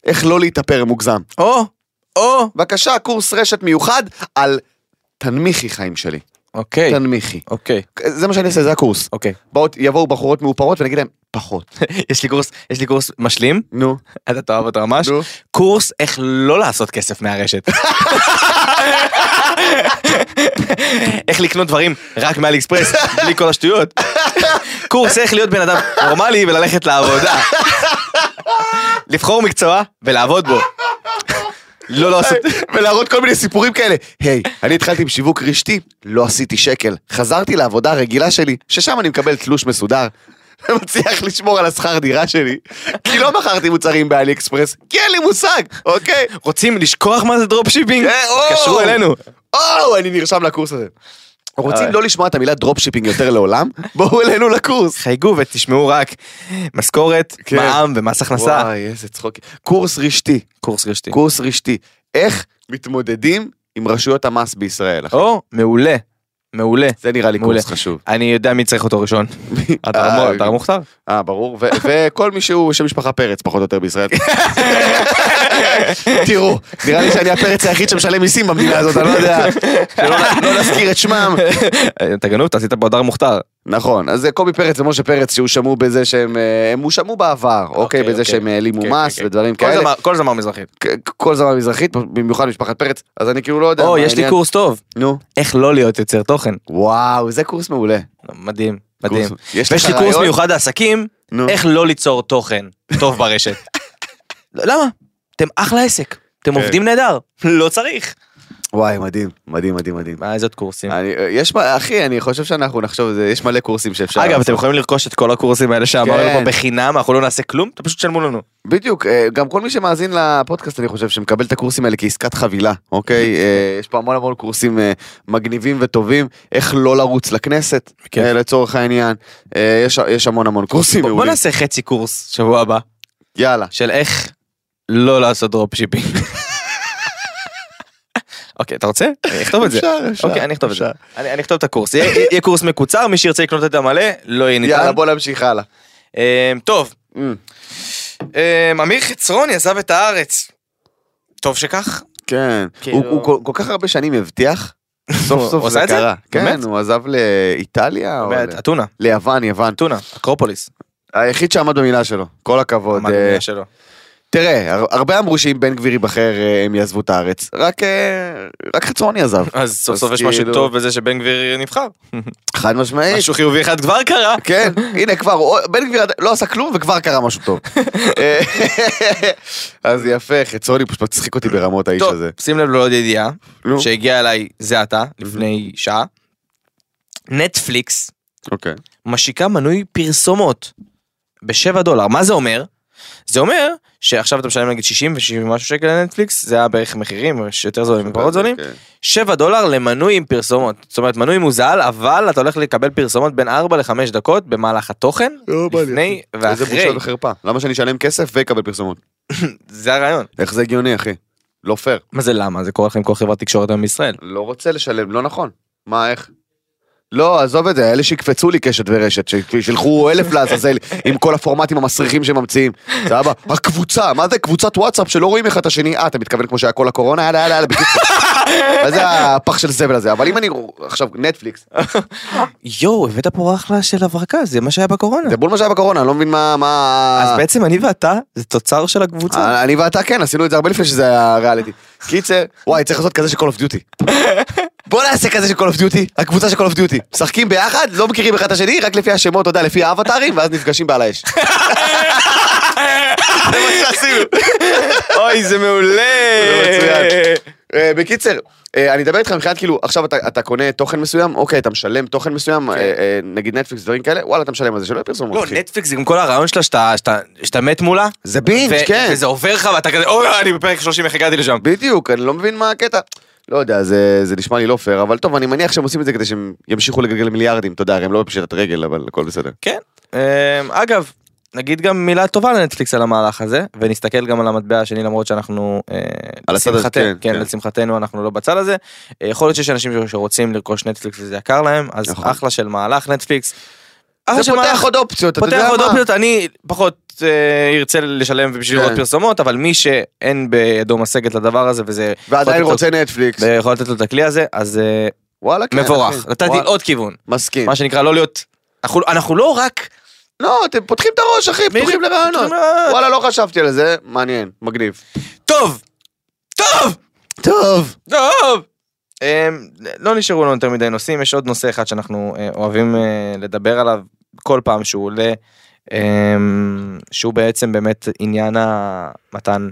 איך לא להתאפר מוגזם. או, או. בבקשה, קורס רשת מיוחד על תנמיכי חיים שלי. אוקיי, תנמיכי. אוקיי, זה מה שאני אעשה, זה הקורס. אוקיי. באות, יבואו בחורות מאופרות ואני אגיד להם, פחות. יש לי קורס, יש לי קורס משלים, נו, אתה תאהב אותו ממש. נו. קורס איך לא לעשות כסף מהרשת. איך לקנות דברים רק מאלי אקספרס, בלי כל השטויות. קורס איך להיות בן אדם נורמלי וללכת לעבודה. לבחור מקצוע ולעבוד בו. לא לעשות... ולהראות כל מיני סיפורים כאלה. היי, אני התחלתי עם שיווק רשתי, לא עשיתי שקל. חזרתי לעבודה הרגילה שלי, ששם אני מקבל תלוש מסודר. ומצליח לשמור על השכר דירה שלי, כי לא מכרתי מוצרים באלי אקספרס, כי אין לי מושג, אוקיי? רוצים לשכוח מה זה dropshipping? אה, או. תתקשרו אלינו. או, אני נרשם לקורס הזה. רוצים. לא לשמוע את המילה dropshipping יותר לעולם? בואו אלינו לקורס. חייגו ותשמעו רק משכורת, כן. מע"מ ומס הכנסה. וואי, איזה צחוק. קורס רשתי, קורס רשתי. קורס רשתי. איך מתמודדים עם רשויות המס בישראל? או, מעולה. מעולה. זה נראה לי מעולה. קורס חשוב. אני יודע מי צריך אותו ראשון. אתה אה, מוכתר? אה, ברור, וכל מי שהוא שם משפחה פרץ, פחות או יותר בישראל. תראו, נראה לי שאני הפרץ היחיד שמשלם מיסים במדינה הזאת, אני לא יודע, שלא לא נזכיר את שמם. אתה גנוב, אתה עשית פה הדר מוכתר. נכון, אז קובי פרץ ומשה פרץ שהואשמו בזה שהם, אה, הם הואשמו בעבר, אוקיי, בזה אוקיי. שהם העלימו כן, מס כן, כן. ודברים כל כאלה. זמר- כל זמר מזרחית. כל זמן מזרחית, במיוחד משפחת פרץ, אז אני כאילו לא יודע. או, יש לי העניין. קורס טוב. נו, איך לא להיות יוצר תוכן. וואו, זה קורס מעולה. מדהים, מדהים. קורס- יש ויש לי קורס? מיוחד לעסקים, נו. איך לא ליצור תוכן טוב ברשת. למה? אתם אחלה עסק. אתם. עובדים נהדר. לא צריך. וואי, מדהים, מדהים, מדהים, מדהים. מה, איזה עוד קורסים? אני, יש, מה- אחי, אני חושב שאנחנו נחשוב, זה- יש מלא קורסים שאפשר אגב, לעשות. אתם יכולים לרכוש את כל הקורסים האלה שאמרנו כן. פה בחינם, אנחנו לא נעשה כלום, אתם פשוט תשלמו לנו. בדיוק, אה, גם כל מי שמאזין לפודקאסט, אני חושב, שמקבל את הקורסים האלה כעסקת חבילה, אוקיי? אה, יש פה המון המון קורסים אה, מגניבים וטובים, איך לא לרוץ לכנסת, כן. אה, לצורך העניין. אה, יש- יש המון המון קורסים בוא בוא. נעשה חצי קורס שבוע הבא, יאללה. של איך לא לעשות dropshipping. אוקיי, אתה רוצה? אני אכתוב את זה. אפשר, אפשר, אוקיי, אני אכתוב את זה. אני אכתוב את הקורס. יהיה קורס מקוצר, מי שירצה לקנות את המלא, לא יהיה יאללה, ניתן. בוא נמשיך הלאה. אמ, טוב, אמ, אמ, אמיר חצרוני עזב את הארץ. טוב שכך. כן, כאילו- הוא- כל- כך הרבה שנים הבטיח, סוף סוף זה? קרה. כן? הוא עזב לאיטליה, אתונה, ליוון, יוון. אתונה, אקרופוליס. היחיד שעמד במילה שלו, כל הכבוד. עמד אה, במילה שלו. תראה, הר- הרבה אמרו שאם בן גביר ייבחר אה, הם יעזבו את הארץ, רק אה, רק חצרוני עזב. אז סוף סוף יש משהו כאילו- טוב בזה שבן גביר נבחר. חד משמעית. משהו חיובי אחד כבר קרה. כן, הנה כבר, בן גביר לא עשה כלום וכבר קרה משהו טוב. אה, אז יפה, חצרוני פשוט מצחיק אותי ברמות האיש טוב, הזה. שים לב לעוד ידיעה נו, שהגיעה אליי זה עתה, לפני שעה. נטפליקס אוקיי. משיקה מנוי פרסומות בשבע דולר. מה זה אומר? זה אומר שעכשיו אתה משלם נגיד 60 ו-70 משהו שקל לנטפליקס, זה היה בערך מחירים, יותר זולים ופחות זולים. כן. 7 דולר למנוי עם פרסומות. זאת אומרת מנוי מוזל, אבל אתה הולך לקבל פרסומות בין 4 ל-5 דקות במהלך התוכן, לא לפני אחי. איזה ואחרי. בושה וחרפה. למה שאני אשלם כסף ואקבל פרסומות? זה הרעיון. איך זה הגיוני, אחי? לא פייר. מה זה למה? זה קורה לך עם כל חברת תקשורת היום בישראל. לא רוצה לשלם, לא נכון. מה, איך? לא, עזוב את זה, אלה שיקפצו לי קשת ורשת, שילכו אלף לעזאזל עם כל הפורמטים המסריחים שממציאים. סבבה? הקבוצה, מה זה קבוצת וואטסאפ שלא רואים אחד את השני? אה, אתה מתכוון כמו שהיה כל הקורונה? יאללה, יאללה, יאללה, בקיצור. מה זה הפח של זבל הזה? אבל אם אני עכשיו נטפליקס, יואו, הבאת פה אחלה של הברקה, זה מה שהיה בקורונה. זה בול מה שהיה בקורונה, אני לא מבין מה... מה... אז בעצם אני ואתה, זה תוצר של הקבוצה. אני ואתה כן, עשינו את זה הרבה לפני שזה היה ריאליטי. קיצר, וואי, צריך לעשות כזה של Call of Duty. בוא נעשה כזה של Call of Duty, הקבוצה של Call of Duty. משחקים ביחד, לא מכירים אחד את השני, רק לפי השמות, אתה יודע, לפי האבטארים, ואז נפגשים בעל האש. זה מה שעשינו. אוי, זה מעולה. זה מצוין. אה, בקיצר, אה, אני אדבר איתך מבחינת כאילו, עכשיו אתה, אתה קונה תוכן מסוים, אוקיי, אתה משלם תוכן מסוים, אה, אה, נגיד נטפליקס, דברים כאלה, וואלה, אתה משלם על זה, שלא יהיה פרסומות. לא, אחי. נטפליקס גם כל הרעיון שלה שאתה- שאתה שאתה מת מולה. זה בינג', ו- כן. וזה עובר לך ואתה כזה, אוי, אני בפרק 30, איך הגעתי לשם. בדיוק, אני לא מבין מה הקטע. לא יודע, זה, זה נשמע לי לא פייר, אבל טוב, אני מניח שהם עושים את זה כדי שהם ימשיכו לגלגל מיליארדים, אתה יודע, הם לא בפשיטת רגל, אבל הכל בסדר. כן. אגב, נגיד גם מילה טובה לנטפליקס על המהלך הזה, ונסתכל גם על המטבע השני למרות שאנחנו, אה, על הצד הזה, כן, כן, כן. לשמחתנו אנחנו לא בצד הזה. אה, יכול להיות שיש אנשים שרוצים לרכוש נטפליקס וזה יקר להם, אז נכון. אחלה של מהלך נטפליקס. זה פותח מהלך- עוד אופציות, אתה יודע פותח עוד מה? אופציות, אני פחות אה, ירצה לשלם בשביל כן. לראות פרסומות, אבל מי שאין בידו משגת לדבר הזה וזה, ועדיין רוצה נטפליקס. ויכול לתת לו את הכלי הזה, אז אה, וואלה, כן. מבורך. נתתי עוד כיוון. מסכים. מה שנקרא לא להיות, אנחנו- אנחנו לא רק לא, אתם פותחים את הראש, אחי, פתוחים לרעיונות. וואלה, לא חשבתי על זה, מעניין, מגניב. טוב, טוב, טוב. טוב. אמ, לא נשארו לנו יותר מדי נושאים, יש עוד נושא אחד שאנחנו אה, אוהבים אה, לדבר עליו כל פעם שהוא עולה, אמ, שהוא בעצם באמת עניין המתן.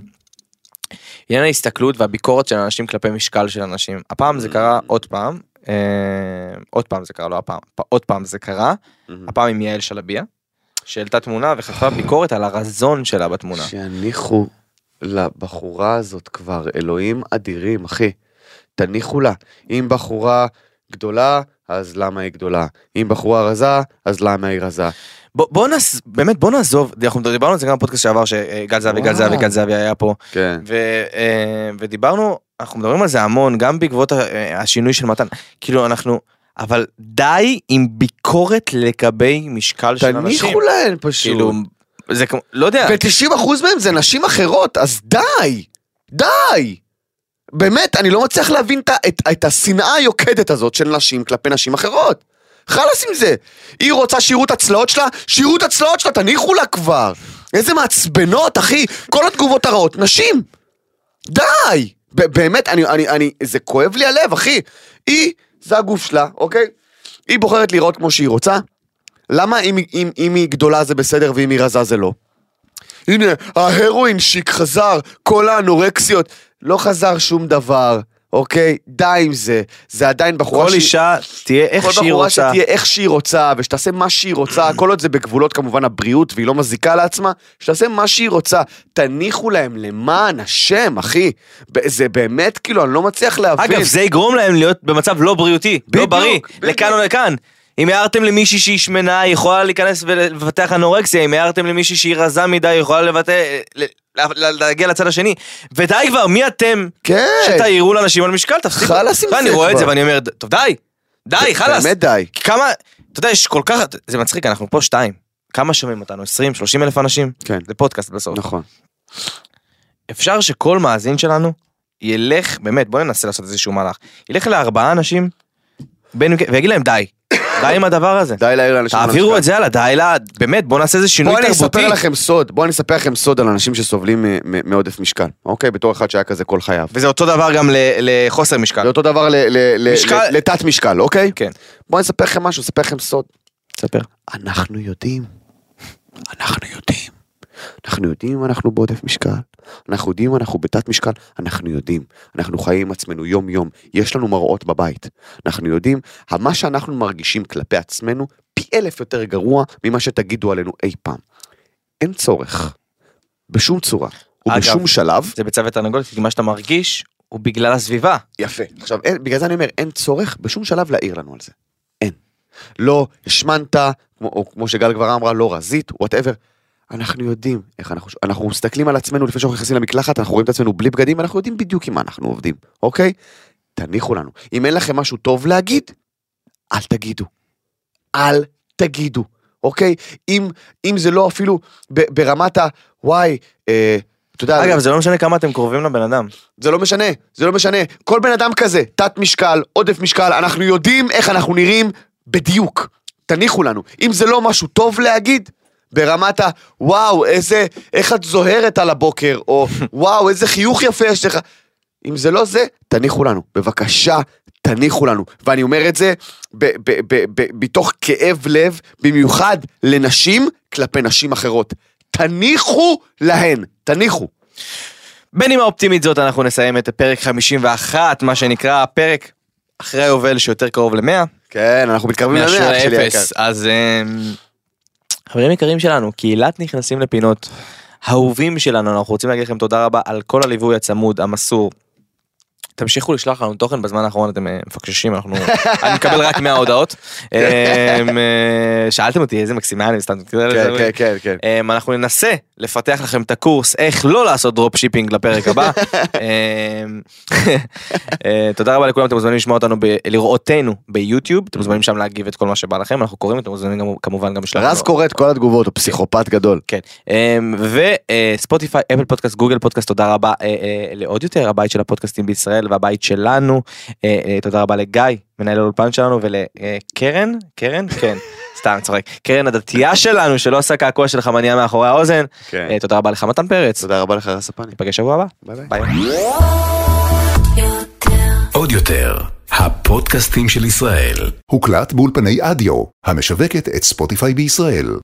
עניין ההסתכלות והביקורת של אנשים כלפי משקל של אנשים. הפעם זה קרה עוד פעם, אה, עוד פעם זה קרה, לא הפעם, עוד פעם זה קרה, הפעם עם יעל שלביה, שהעלתה תמונה וחטפה ביקורת על הרזון שלה בתמונה. שיניחו לבחורה הזאת כבר, אלוהים אדירים, אחי. תניחו לה. אם בחורה גדולה, אז למה היא גדולה? אם בחורה רזה, אז למה היא רזה? בוא, בוא נס... באמת בוא נעזוב, אנחנו דיברנו על זה גם בפודקאסט שעבר שגל זהבי, גל. זהבי, גל זהבי היה פה, כן. ו, אה, ודיברנו, אנחנו מדברים על זה המון, גם בעקבות אה, השינוי של מתן, כאילו אנחנו, אבל די עם ביקורת לגבי משקל של אנשים, תניחו להן פשוט. כאילו, זה כמו, לא יודע, ו-90% מהם זה נשים אחרות, אז די! די! באמת, אני לא מצליח להבין את, את, את השנאה היוקדת הזאת של נשים כלפי נשים אחרות. חלאס עם זה. היא רוצה שיראו את הצלעות שלה, שיראו את הצלעות שלה, תניחו לה כבר. איזה מעצבנות, אחי. כל התגובות הרעות, נשים. די! באמת, אני, אני, אני, זה כואב לי הלב, אחי. היא, זה הגוף שלה, אוקיי? היא בוחרת לראות כמו שהיא רוצה. למה אם, אם, אם היא גדולה זה בסדר ואם היא רזה זה לא? הנה, ההרואין שיק חזר, כל האנורקסיות. לא חזר שום דבר, אוקיי? די עם זה. זה עדיין בחורה כל שהיא- אישה תהיה איך כל שהיא בחורה רוצה, שתהיה איך שהיא רוצה, ושתעשה מה שהיא רוצה, כל עוד זה בגבולות כמובן הבריאות, והיא לא מזיקה לעצמה, שתעשה מה שהיא רוצה. תניחו להם למען השם, אחי. זה באמת, כאילו, אני לא מצליח להבין. אגב זה יגרום להם להיות במצב לא בריאותי, לא בדיוק, בריא, בדיוק. לכאן או לכאן. אם הערתם למישהי שהיא שמנה, היא יכולה להיכנס ולפתח אנורקסיה, אם הערתם למישהי שהיא רזה מדי, היא יכולה לבטא, ל- להגיע לצד השני. ודי כבר, מי אתם כן. שתעירו לאנשים על משקל, תפסיקו. חלאס עם לא, אני זה רואה את כבר. זה ואני אומר, טוב די, די, חלאס. באמת די. כמה, אתה יודע, יש כל כך, זה מצחיק, אנחנו פה שתיים. כמה שומעים אותנו? 20, 30 אלף אנשים? כן. זה פודקאסט בסוף. נכון. אפשר שכל מאזין שלנו ילך, באמת, בוא ננסה לעשות איזשהו מהלך, ילך לארבעה אנשים, בין, ויגיד להם די, די עם הדבר הזה. די להעיר לאנשים. תעבירו. את זה הלאה, די לה, באמת, בוא נעשה איזה שינוי בואו אני תרבותי. אספר לכם סוד, בואו אני אספר לכם סוד על אנשים שסובלים מעודף משקל, אוקיי? בתור אחד שהיה כזה כל חייו. וזה אותו דבר גם לחוסר משקל. זה אותו דבר לתת משקל, אוקיי? כן. בואו אני אספר לכם משהו, אספר לכם סוד. תספר. אנחנו יודעים. אנחנו יודעים. אנחנו יודעים אם אנחנו בעודף משקל. אנחנו יודעים אם אנחנו בתת משקל. אנחנו יודעים. אנחנו חיים עם עצמנו יום יום. יש לנו מראות בבית. אנחנו יודעים, מה שאנחנו מרגישים כלפי עצמנו פי אלף יותר גרוע ממה שתגידו עלינו אי פעם. אין צורך. בשום צורה. אגב, ובשום שלב. זה ביצה ותרנגולת, כי מה שאתה מרגיש הוא בגלל הסביבה. יפה. עכשיו, אין, בגלל זה אני אומר, אין צורך בשום שלב להעיר לנו על זה. אין. לא השמנת, כמו, או כמו שגל כבר אמרה, לא רזית, וואטאבר. אנחנו יודעים איך אנחנו, אנחנו מסתכלים על עצמנו לפני שאנחנו נכנסים למקלחת, אנחנו רואים את עצמנו בלי בגדים, ואנחנו יודעים בדיוק עם מה אנחנו עובדים, אוקיי? תניחו לנו. אם אין לכם משהו טוב להגיד, אל תגידו. אל תגידו, אוקיי? אם, אם זה לא אפילו ב, ברמת ה... וואי, אה, אתה יודע, אגב, זה לא משנה כמה אתם קרובים לבן אדם. זה לא משנה, זה לא משנה. כל בן אדם כזה, תת משקל, עודף משקל, אנחנו יודעים איך אנחנו נראים בדיוק. תניחו לנו. אם זה לא משהו טוב להגיד, ברמת ה... וואו, איזה... איך את זוהרת על הבוקר, או וואו, איזה חיוך יפה יש לך. אם זה לא זה, תניחו לנו. בבקשה, תניחו לנו. ואני אומר את זה ב- ב- ב- ב- מתוך כאב לב, במיוחד לנשים כלפי נשים אחרות. תניחו להן, תניחו. בנימה אופטימית זאת אנחנו נסיים את פרק 51, מה שנקרא פרק אחרי היובל שיותר קרוב ל-100. כן, אנחנו מתקרבים מאשר למאה שלי היקר. אפס. אז אמ, חברים יקרים שלנו, קהילת נכנסים לפינות. אהובים שלנו, אנחנו רוצים להגיד לכם תודה רבה על כל הליווי הצמוד, המסור. תמשיכו לשלוח לנו תוכן בזמן האחרון אתם אה, מפקששים אנחנו אני מקבל רק 100 הודעות. אמ, אה, שאלתם אותי איזה מקסימה אני סתם כן, כן, כן, כן. אמ, אנחנו ננסה לפתח לכם את הקורס איך לא לעשות dropshipping לפרק הבא. אמ, אה, תודה רבה לכולם אתם מוזמנים לשמוע אותנו לראות אותנו ביוטיוב אתם מוזמנים שם להגיב את כל מה שבא לכם אנחנו קוראים אתם מוזמנים כמובן גם לשלוח. רז קורא את כל התגובות, הוא פסיכופת גדול. כן וספוטיפיי אפל פודקאסט גוגל פודקאסט תודה רבה לעוד יותר הבית של הפודקאסטים בישראל והבית שלנו אה, אה, תודה רבה לגיא מנהל האולפן שלנו ולקרן קרן כן סתם צוחק קרן הדתייה שלנו שלא עושה קעקוע של חמניה מאחורי האוזן כן. אה, תודה רבה לך מתן פרץ תודה רבה לך רז ספני. ניפגש שבוע הבא ביי ביי. ביי. עוד יותר, הפודקאסטים של ישראל. הוקלט באולפני אדיו, המשווקת את ספוטיפיי בישראל.